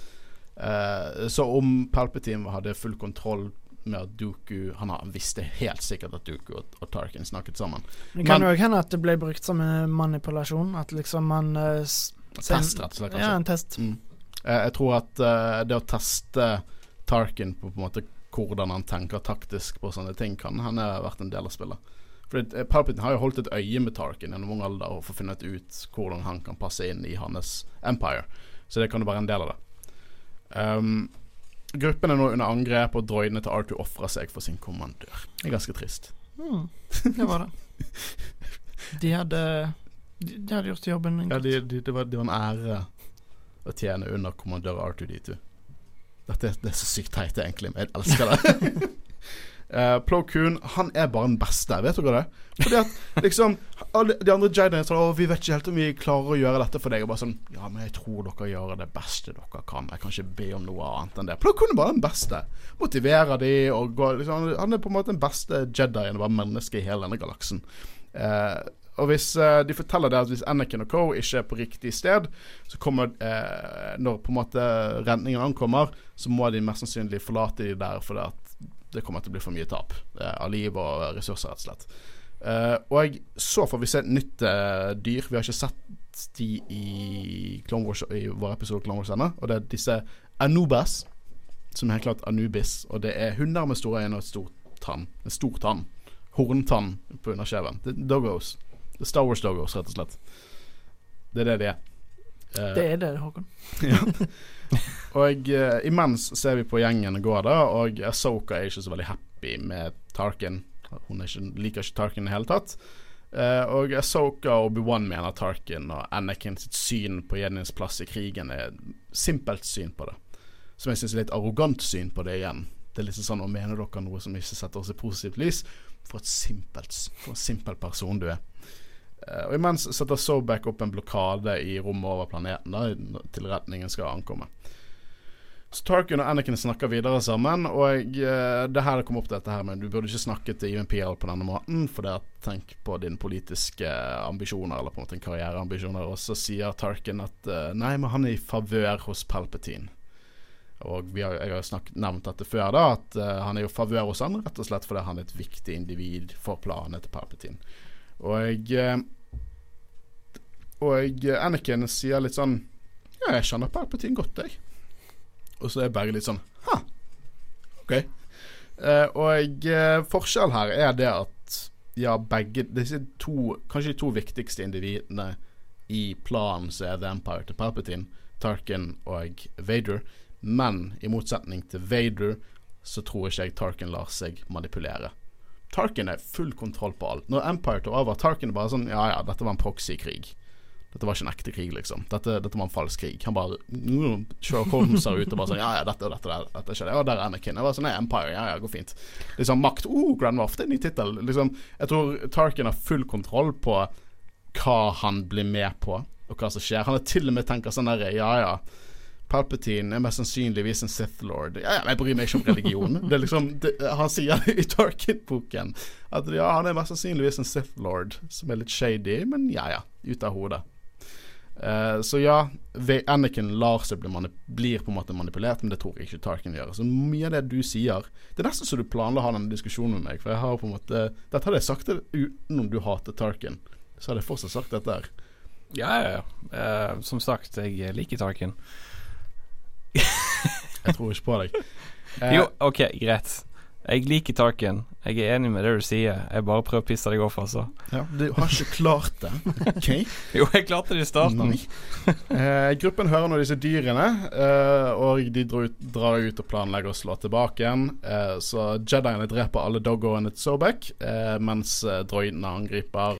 Eh, så om Palpatine hadde full kontroll med at Dooku Han visste helt sikkert at Dooku og, og Tarkin snakket sammen. Det kan òg hende at det ble brukt som en manipulasjon. At liksom man sen- Test, rett og slett. Ja, en test. Mm. Eh, jeg tror at eh, det å teste Tarkin på, på en måte hvordan han tenker taktisk på sånne ting, kan hende ha vært en del av spillet. For uh, Palpatine har jo holdt et øye med Tarkin gjennom ung alder og fått funnet ut hvordan han kan passe inn i hans empire. Så det kan jo være en del av det. Um, gruppen er nå under angrep, og droidene til R2 ofrer seg for sin kommandør. Det er ganske trist. Mm, det var det. <laughs> De hadde De, de hadde gjort jobben Ja, godt. de, de, det, var, det var en ære å tjene under kommandør R2D2. Dette det er så sykt teit, egentlig, men jeg elsker det. uh, <laughs> Plo Koon, han er bare den beste, vet dere det? Fordi at liksom alle De andre Jediene sa vi vet ikke helt om vi klarer å gjøre dette for deg. Og bare sånn Ja, men jeg tror dere gjør det beste dere kan. Jeg kan ikke be om noe annet enn det. Plo Koon er bare den beste. Motiverer de og går liksom Han er på en måte den beste Jedien bare menneske i hele denne galaksen. Eh, og hvis uh, de forteller det at hvis Anakin og Co. ikke er på riktig sted, så kommer uh, Når på en måte redningen ankommer, så må de mest sannsynlig forlate de der fordi at det kommer til å bli for mye tap eh, av liv og ressurser, rett og slett. Og så får vi se et nytt dyr. Vi har ikke sett de i, Clone Wars, i vår episode Clone Wars ennå. Og det er disse Anubas, som er helt klart Anubis. Og det er hunder med store øyne og et stort tann. En stor tann. Horntann på underkjeven. Er Doggos. Det Star Wars Dogos, rett og slett. Det er det de er. Uh, Det er det, Håkon. <laughs> og uh, imens ser vi på gjengen gå da, og Asoka er ikke så veldig happy med Tarkin. Hun ikke, liker ikke Tarkin i det hele tatt. Uh, og Asoka og Obi-Wan mener Tarkin og Anakin sitt syn på Jennys plass i krigen er simpelt syn på det. Som jeg syns er litt arrogant syn på det igjen. Det er liksom sånn å mener dere noe som ikke setter oss i positivt lys? For et simpelt, for en simpel person du er. Eh, og imens setter Sobek opp en blokade i rommet over planeten da, til retningen skal ankomme. Så Tarkin og Anakin snakker videre sammen, og eh, det her kom opp dette her med du burde ikke snakke til Even PL på denne måten, for det at tenk på dine politiske ambisjoner, eller på en måte en karriereambisjoner. Og så sier Tarkin at eh, nei, men han er i favør hos Palpatine. Og har, jeg har snakket, nevnt dette før, da at uh, han er jo favør hos han rett og slett fordi han er et viktig individ for planene til Palpatine. Og eh, Og Anakin sier litt sånn Ja, jeg kjenner Palpatine godt, jeg. Og så er jeg bare litt sånn Ha, OK. Eh, og forskjellen forskjell her er det at ja, begge disse to Kanskje de to viktigste individene i planen som er The Empire til Palpatine, Tarkin og Vader. Men i motsetning til Vader så tror ikke jeg Tarkin lar seg manipulere. Tarkin er full kontroll på alt. Når Empire tar over, Tarkin er bare sånn Ja ja, dette var en proxy-krig. Dette var ikke en ekte krig, liksom. Dette, dette var en falsk krig. Han bare mm, Sherlock Holmes er ute og bare sånn Ja ja, dette og dette, dette, dette skjedde. Ja, der er Anakin. Jeg var sånn, Empire, ja ja, går fint. Liksom makt. Oh, Grand Moff, det er en ny tittel. Liksom, jeg tror Tarkin har full kontroll på hva han blir med på, og hva som skjer. Han har til og med tenker sånn derre Ja ja. Palpatine er mest sannsynligvis en Sith Lord. Ja, ja, jeg bryr meg ikke om religion. <laughs> Det liksom, det, han sier i Tarkin-boken at ja, han er mest sannsynligvis en Sith Lord, som er litt shady, men ja ja, ut av hodet. Uh, så ja, Anakin lar seg bli blir på en måte manipulert, men det tror jeg ikke Tarkin gjør. Så mye av det du sier Det er nesten så du planla å ha denne diskusjonen med meg, for jeg har på en måte Dette hadde jeg sagt utenom du hater Tarkin. Så hadde jeg fortsatt sagt dette her. Ja, ja, ja. Uh, som sagt, jeg liker Tarkin. Jeg tror ikke på deg. <laughs> Eh, Jo, OK, greit. Jeg liker Tarkin. Jeg er enig med det du sier. Jeg bare prøver å pisse deg off, altså. ja, du har ikke klart det. OK? <laughs> Jo, jeg klarte det i starten. Eh, gruppen hører nå disse dyrene, eh, og de drar ut, drar ut og planlegger å slå tilbake igjen. Eh, så Jediene dreper alle doggoene til Sobek, eh, mens eh, droidene angriper.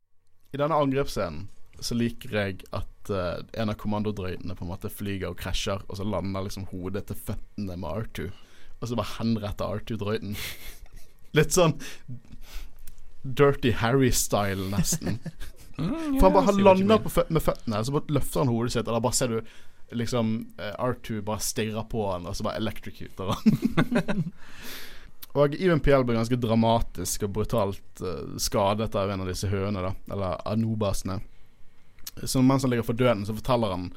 I denne angrepsscenen så liker jeg at uh, en av kommandodrøytene på en måte flyger og krasjer, og så lander liksom hodet til føttene med R2, og så bare henretter R2-drøyten. <laughs> Litt sånn Dirty Harry-style, nesten. <laughs> Mm, For han bare han lander vil. på fø med føttene, så bare løfter han hodet sitt, og da bare ser du liksom eh, R2 bare stirrer på han, og så bare electrocuter han. <laughs> og Even PL blir ganske dramatisk og brutalt uh, skadet av en av disse høene, da, eller anobasene. Så mens han ligger for døden, så forteller han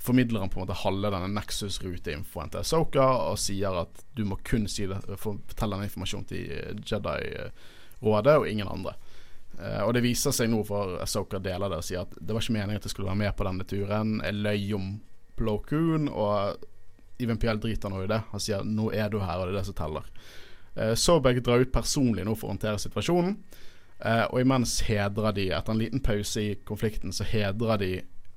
formidler han på en måte halve denne Nexus-ruteinfoen til Soka og sier at du må kun si det, for- fortelle denne informasjonen til eh, Jedi-rådet og ingen andre. Uh, og det viser seg nå, for Soka deler det og sier at det var ikke meningen at jeg skulle være med på denne turen. Jeg løy om Plo Koon, og Even Piel driter nå i det. Han sier nå er du her, og det er det som teller. Uh, Sobek drar ut personlig nå for å håndtere situasjonen. Eh, og imens hedrer de, etter en liten pause i konflikten, så hedrer de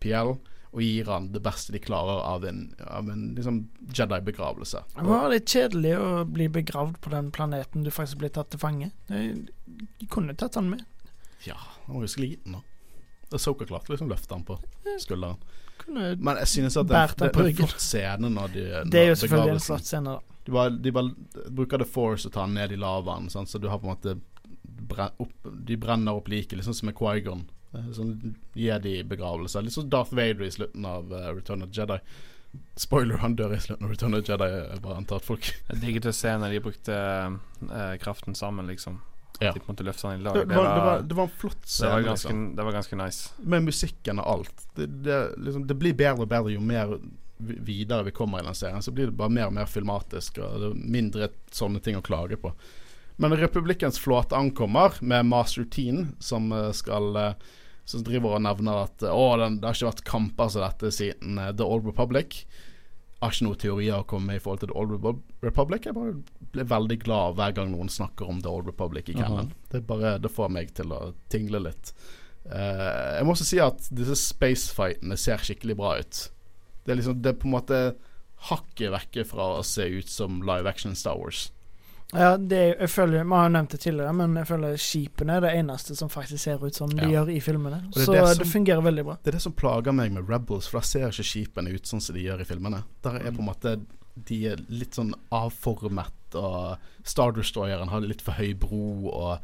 Piel og gir han det beste de klarer av en, av en liksom Jedi-begravelse. Det var litt kjedelig å bli begravd på den planeten du faktisk ble tatt til fange. De, kunne tatt han med. Ja, han var jo sliten, da. Soka klarte liksom løfte han på skulderen. Kunne, Men jeg synes at det, det, det er en flott scene når de det er jo selvfølgelig en flott scene, da. De bare, de bare bruker The Force og tar han ned i lavaen, sant? så du har på en måte opp, De brenner opp liket, sånn som med Quaigon. Sånn Jedi-begravelse. Litt sånn Darth Vader i slutten av eh, Return of the Jedi. Spoiler, han dør i slutten av Return of the Jedi. Jeg bare antar at folk Jeg digget å se når de brukte uh, kraften sammen, liksom. Ja. De måtte løfte han i det, lag. var, Det det, var, var, det var en flott det var, ganske, liksom. det var ganske nice. Med musikken og alt. Det, det, liksom, det blir bedre og bedre jo mer videre vi kommer i den serien. Så blir det bare mer og mer filmatisk, og det er mindre sånne ting å klage på. Men Republikkens flåte ankommer med Master Teen, som eh, skal eh, Som driver og nevner at eh, Å, den, det har ikke vært kamper som dette siden The Old Republic. Jeg har ikke noen teorier å komme med i forhold til The Old Republic. Jeg bare blir veldig glad hver gang noen snakker om The Old Republic i Cannon. Det, bare, det får meg til å tingle litt. Uh, jeg må også si at disse spacefightene ser skikkelig bra ut. Det er liksom Det er på en måte hakket vekke fra å se ut som live action Star Wars. Ja, det er, jeg føler, Vi har jo nevnt det tidligere, men jeg føler skipene er det eneste som faktisk ser ut som de Ja. gjør i filmene. det Så det det, fungerer veldig bra. Det er det som plager meg med Rebels, for da ser ikke skipene ut sånn som de gjør i filmene. Der er på en måte De er litt sånn avformet, og Star Destroyeren har litt for høy bro, og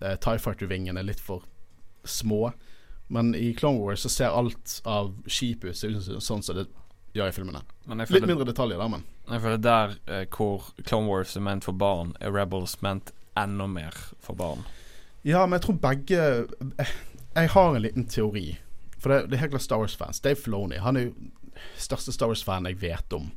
eh, TIE Fighter-vingene er litt for små. Men i Clone Wars så ser alt av skipet ut sånn som det gjør i filmene. Men jeg Litt mindre detaljer der, men. Jeg føler der eh, hvor Clone Wars er ment for barn, er Rebels ment enda mer for barn. Ja, men jeg tror begge Jeg, jeg har en liten teori. For det, det er helt klart Star Wars-fans. Dave Filoni han er jo største Star Wars-fan jeg vet om.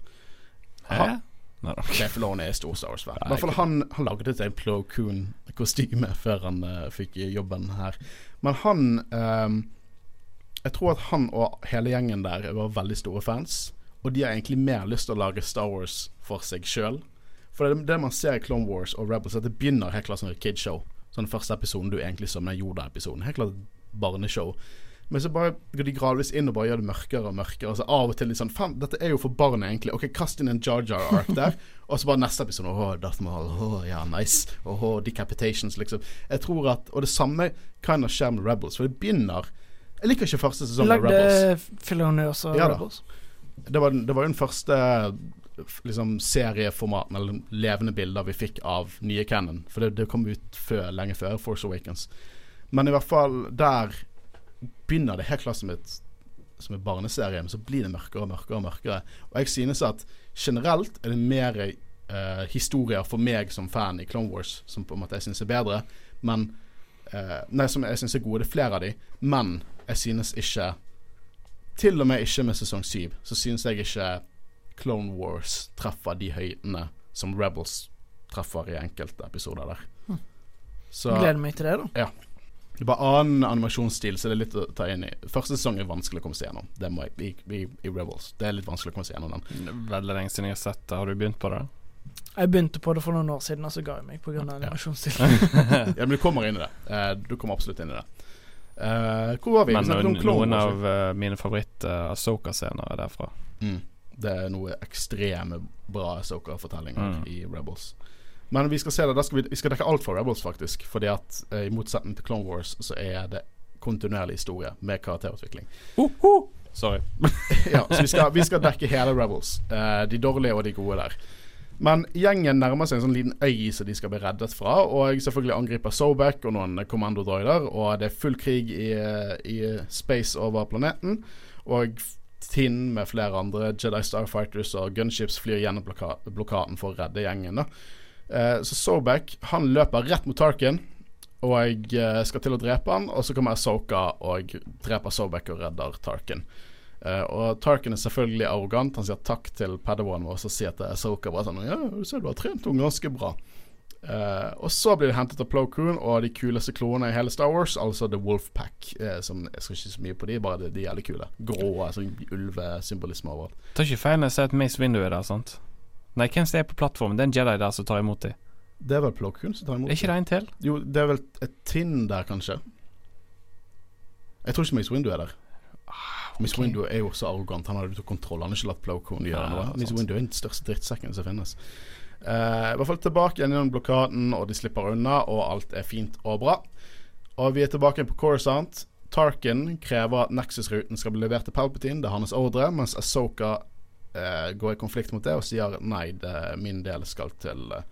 Hæ? Nei. Dave Filoni er stor Star Wars-fan. I hvert fall han, han lagde et Plo Coon-kostyme <laughs> før han uh, fikk jobben her. Men han um, Jeg tror at han og hele gjengen der var veldig store fans. Og de har egentlig mer lyst til å lage Star Wars for seg sjøl. For det, det man ser i Clone Wars og Rebels, at det begynner helt klart som et kidshow. Så den første episoden du egentlig så, den Yoda-episoden. Helt klart barneshow. Men så bare går de gradvis inn og bare gjør det mørkere og mørkere. Og så av og til litt sånn Faen, dette er jo for barn, egentlig. Ok, kast inn en Jar Jar Ark der. <laughs> og så bare neste episode Åh, Darth Maul. Åh, ja, nice. Åh, decapitations, liksom. Jeg tror at Og det samme kind of skjer med Rebels. For det begynner Jeg liker ikke første sesong av Rebels. Lagde Filoni også Ja da. Det var, det var jo den første liksom serieformaten eller levende bilder vi fikk av nye Cannon. For det, det kom ut før, lenge før Force Awakens. Men i hvert fall der begynner det helt klart som et som en barneserie, men så blir det mørkere og mørkere og mørkere. Og jeg synes at generelt er det mer eh, historier for meg som fan i Clone Wars som på en måte jeg synes er bedre. Men eh, Nei, som jeg synes er gode. Det er flere av de. Men jeg synes ikke Til og med ikke med sesong syv, så synes jeg ikke Clone Wars treffer de høydene som Rebels treffer i enkelte episoder der. Så Gleder meg til det, da. Ja. det er bare annen animasjonsstil, så det er litt å ta inn i. Første sesong er vanskelig å komme seg gjennom. Det må jeg, i, i, I Rebels. Det er litt vanskelig å komme seg gjennom den. Veldig lenge siden jeg har sett det. Har du begynt på det? Jeg begynte på det for noen år siden, og så ga jeg meg pga. Animasjonsstilen. <laughs> Ja, men du kommer inn i det. Eh, du kommer absolutt inn i det. Eh, hvor var vi? Men vi noen, noen av uh, mine favoritt-Asoka-scener er derfra. Mm. Det er noe ekstreme bra Asoka-fortellinger Mm. i Rebels. Men vi skal se det, da skal vi, vi skal dekke alt for Rebels, faktisk. Fordi at eh, i motsetning til Clone Wars, så er det kontinuerlig historie med karakterutvikling. Sorry. <laughs> ja, så vi skal, vi skal <laughs> dekke hele Rebels. Eh, de dårlige og de gode der. Men gjengen nærmer seg en sånn liten øy som de skal bli reddet fra. Og selvfølgelig angriper Sobek og noen kommandodroider. Og det er full krig i, i space over planeten. Og Tinn med flere andre Jedi Starfighters og gunships flyr gjennom bloka blokaden for å redde gjengen. Eh, så Sobek han løper rett mot Tarkin og jeg eh, skal til å drepe han. Og så kommer Asoka og dreper Sobek og redder Tarkin. Eh, og Tarkin er selvfølgelig arrogant. Han sier takk til Padawan vår og sier til Asoka bare sånn Ja, du ser du har trent henne ganske bra. Uh, og så blir de hentet av Plo Koon og de kuleste kloene i hele Star Wars, altså The Wolfpack. Uh, som Jeg skal ikke så mye på de, bare de, er jævlig kule. Grå, altså, ulvesymbolisme overalt. Tar ikke feil når jeg ser at Mace Window er der, sant? Nei, hvem som er på plattformen? Det er en Jedi der som tar imot dem. Det er vel Plo Koon som tar imot Er ikke det en til? Jo, det er vel et tinn der, kanskje. Jeg tror ikke Mace Window er der. Mace ok. Window er jo så arrogant. Han hadde tatt kontroll. Han har ikke latt Plo Koon gjøre noe. Miss sant. Window er den største drittsekken som finnes. Uh, I hvert fall tilbake gjennom blokaden, og de slipper unna, og alt er fint og bra. Og vi er tilbake på Coruscant. Tarkin krever at Nexus-ruten skal bli levert til Palpatine. Det er hans ordre, mens Asoka uh, går i konflikt mot det og sier nei, det, min del skal til, eh,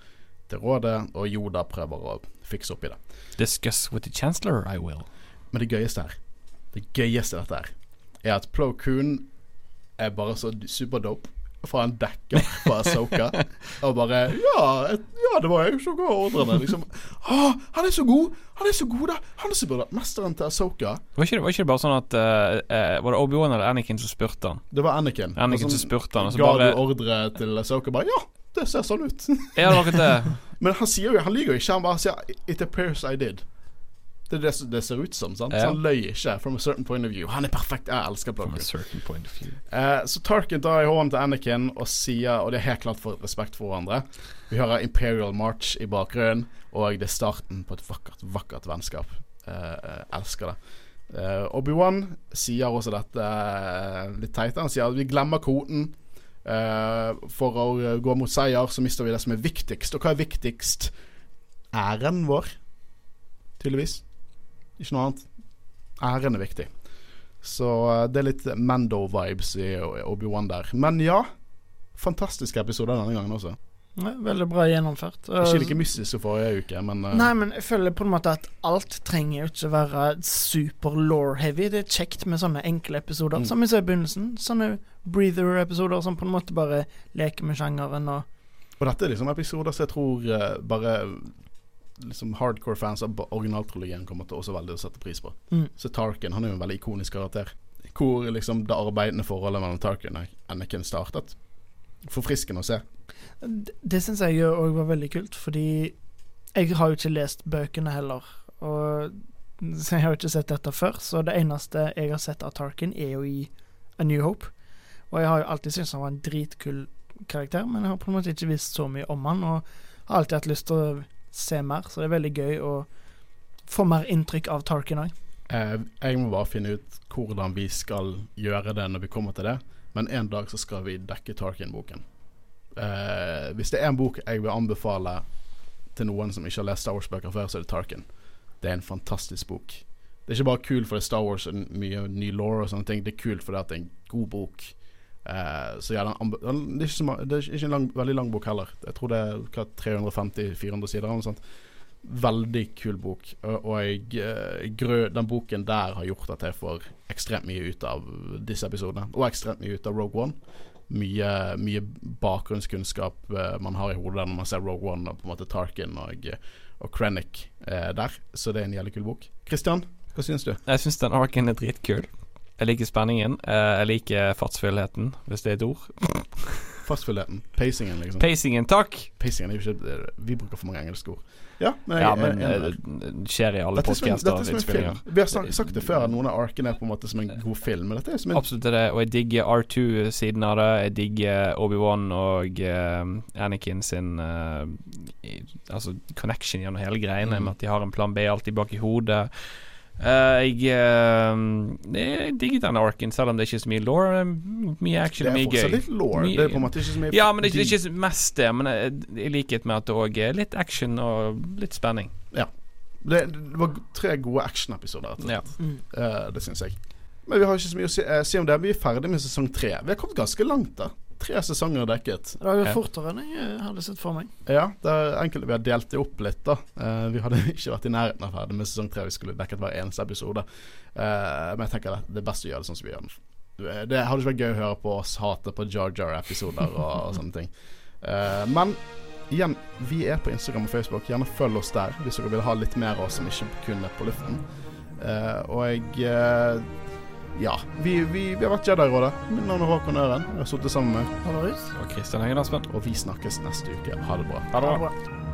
til rådet, og Yoda prøver å fikse opp i det. Discuss with the chancellor, I will. Men det gøyeste her Det gøyeste dette her Er at Plo Koon er bare så superdope Fra en dekker på Ahsoka Og bare ja, et, ja, det var jeg som ga ordrene liksom, Åh, han er så god Han er så god da Han er så vært Mesteren til Ahsoka Var ikke, det, var ikke det bare sånn at eh, Var det Obi-Wan eller Anakin som spurte han? Det var Anakin Anakin som spurte han, Ga bare- du ordre til Ahsoka Bare, ja, det ser sånn ut Ja, det var ikke det. <laughs> Men han sier jo Han lyver jo ikke. Han bare sier 'It appears I did'. Det er det det ser ut som. sant? Ja. Så han løy ikke. From a certain point of view. Han er perfekt. Jeg elsker From a certain point of view. Eh, så Tarkin drar i hånden til Anakin og sier Og det er helt klart for respekt for hverandre. Vi hører Imperial March i bakgrunnen, og det er starten på et vakkert, vakkert vennskap. Eh, jeg elsker det. Eh, Obi-Wan sier også dette eh, litt teit. Han sier at vi glemmer koden. Eh, for å eh, gå mot seier, så mister vi det som er viktigst. Og hva er viktigst? Æren vår, tydeligvis. Ikke noe annet. Æren er viktig. Så eh, det er litt Mando-vibes i Obi-Wan der. Men ja, fantastiske episoder denne gangen også. Veldig bra gjennomført. Ikke like mystisk som forrige uke, men uh, Nei, men jeg føler på en måte at alt trenger jo ikke være super law-heavy. Det er kjekt med sånne enkle episoder, Mm. som vi så i begynnelsen. Sånne breather-episoder som på en måte bare leker med sjangeren og Og dette er liksom episoder som jeg tror uh, bare liksom hardcore fans av originaltrilogien kommer til også veldig å sette pris på. Mm. Så Tarkin han er jo en veldig ikonisk karakter. Hvor liksom det arbeidende forholdet mellom Tarkin og Anakin startet. Forfriskende å se. Det, det syns jeg òg var veldig kult, fordi jeg har jo ikke lest bøkene heller. Og så jeg har jo ikke sett dette før, så det eneste jeg har sett av Tarkin, er jo i A New Hope. Og jeg har jo alltid syntes han var en dritkul karakter, men jeg har på en måte ikke visst så mye om han, og har alltid hatt lyst til å se mer, så det er veldig gøy å få mer inntrykk av Tarkin òg. Eh, jeg må bare finne ut hvordan vi skal gjøre det når vi kommer til det. Men en dag så skal vi dekke Tarkin-boken. Eh, hvis det er en bok jeg vil anbefale til noen som ikke har lest Star Wars-bøker før, så er det Tarkin. Det er en fantastisk bok. Det er ikke bare kult fordi Star Wars er mye ny law og sånne ting. Det er kult fordi det er en god bok. Eh, så ja, den det, er ikke så, det er ikke en lang, veldig lang bok heller. Jeg tror det er 350-400 sider eller noe sånt. Veldig kul bok. Og, og jeg, eh, den boken der har gjort at jeg får ekstremt mye ut av disse episodene. Og ekstremt mye ut av Rogue One. Mye, mye bakgrunnskunnskap eh, man har i hodet når man ser Rogue One og på en måte Tarkin og, og Krennic eh, der. Så det er en jævlig kul bok. Christian, hva syns du? Jeg syns den arken er dritkul. Jeg liker spenningen. eh, Jeg liker fartsfullheten, hvis det er et ord. <laughs> Fartsfullheten. Pacingen, liksom. Pacingen, takk! Pacingen er jo ikke Vi bruker for mange engelske ord. Ja, men, jeg, Ja, jeg- men jeg- eh, det skjer i alle dette er som en, podcaster dette er og innspillinger. Vi har sagt, sagt det før, at noen av arkene er på en måte som en god film. Men dette er som en Absolutt er det, og jeg digger R2-siden av det. Jeg digger Obi-Wan og uh, Anakin sin uh, i, Altså connection gjennom hele greiene, Mm. med at de har en plan B alltid bak i hodet. Eh, jeg uh, jeg digger denne arken, selv om det ikke er så mye law. Mye action Det og er mye fortsatt gøy. litt law. Mye- Det er på en måte ikke så mye Ja, men det er ikke, mest det. Men eh, i likhet med at det òg er litt action og litt spenning. det, det var tre gode actionepisoder. rett og Ja. Mm. uh, det syns jeg. Men vi har ikke så mye å si, si om det. Vi er ferdig med sesong tre. Vi har kommet ganske langt, da. Tre sesonger dekket. Det var jo fortere enn jeg eh, hadde sett for meg. Ja, det er enkelt vi har delt det opp litt, da. uh, vi hadde <laughs> ikke vært i nærheten av ferdig med sesong tre. Vi skulle dekket hver eneste episode. Uh, men jeg tenker det, det er best å gjøre det sånn som vi gjør det. Det hadde ikke vært gøy å høre på oss hate på Jar Jar-episoder og, og sånne ting. Uh, men igjen, vi er på Instagram og Facebook. Gjerne følg oss der hvis dere vil ha litt mer av oss som ikke kun er på luften. Og jeg Ja, vi, vi, vi har vært Jedi-rådet. Mitt navn er Håkon Øren. Jeg har sittet sammen med ut. Og Kristian Hengen Aspen. Og vi snakkes neste uke. Ha det bra. Ha det Ha det bra.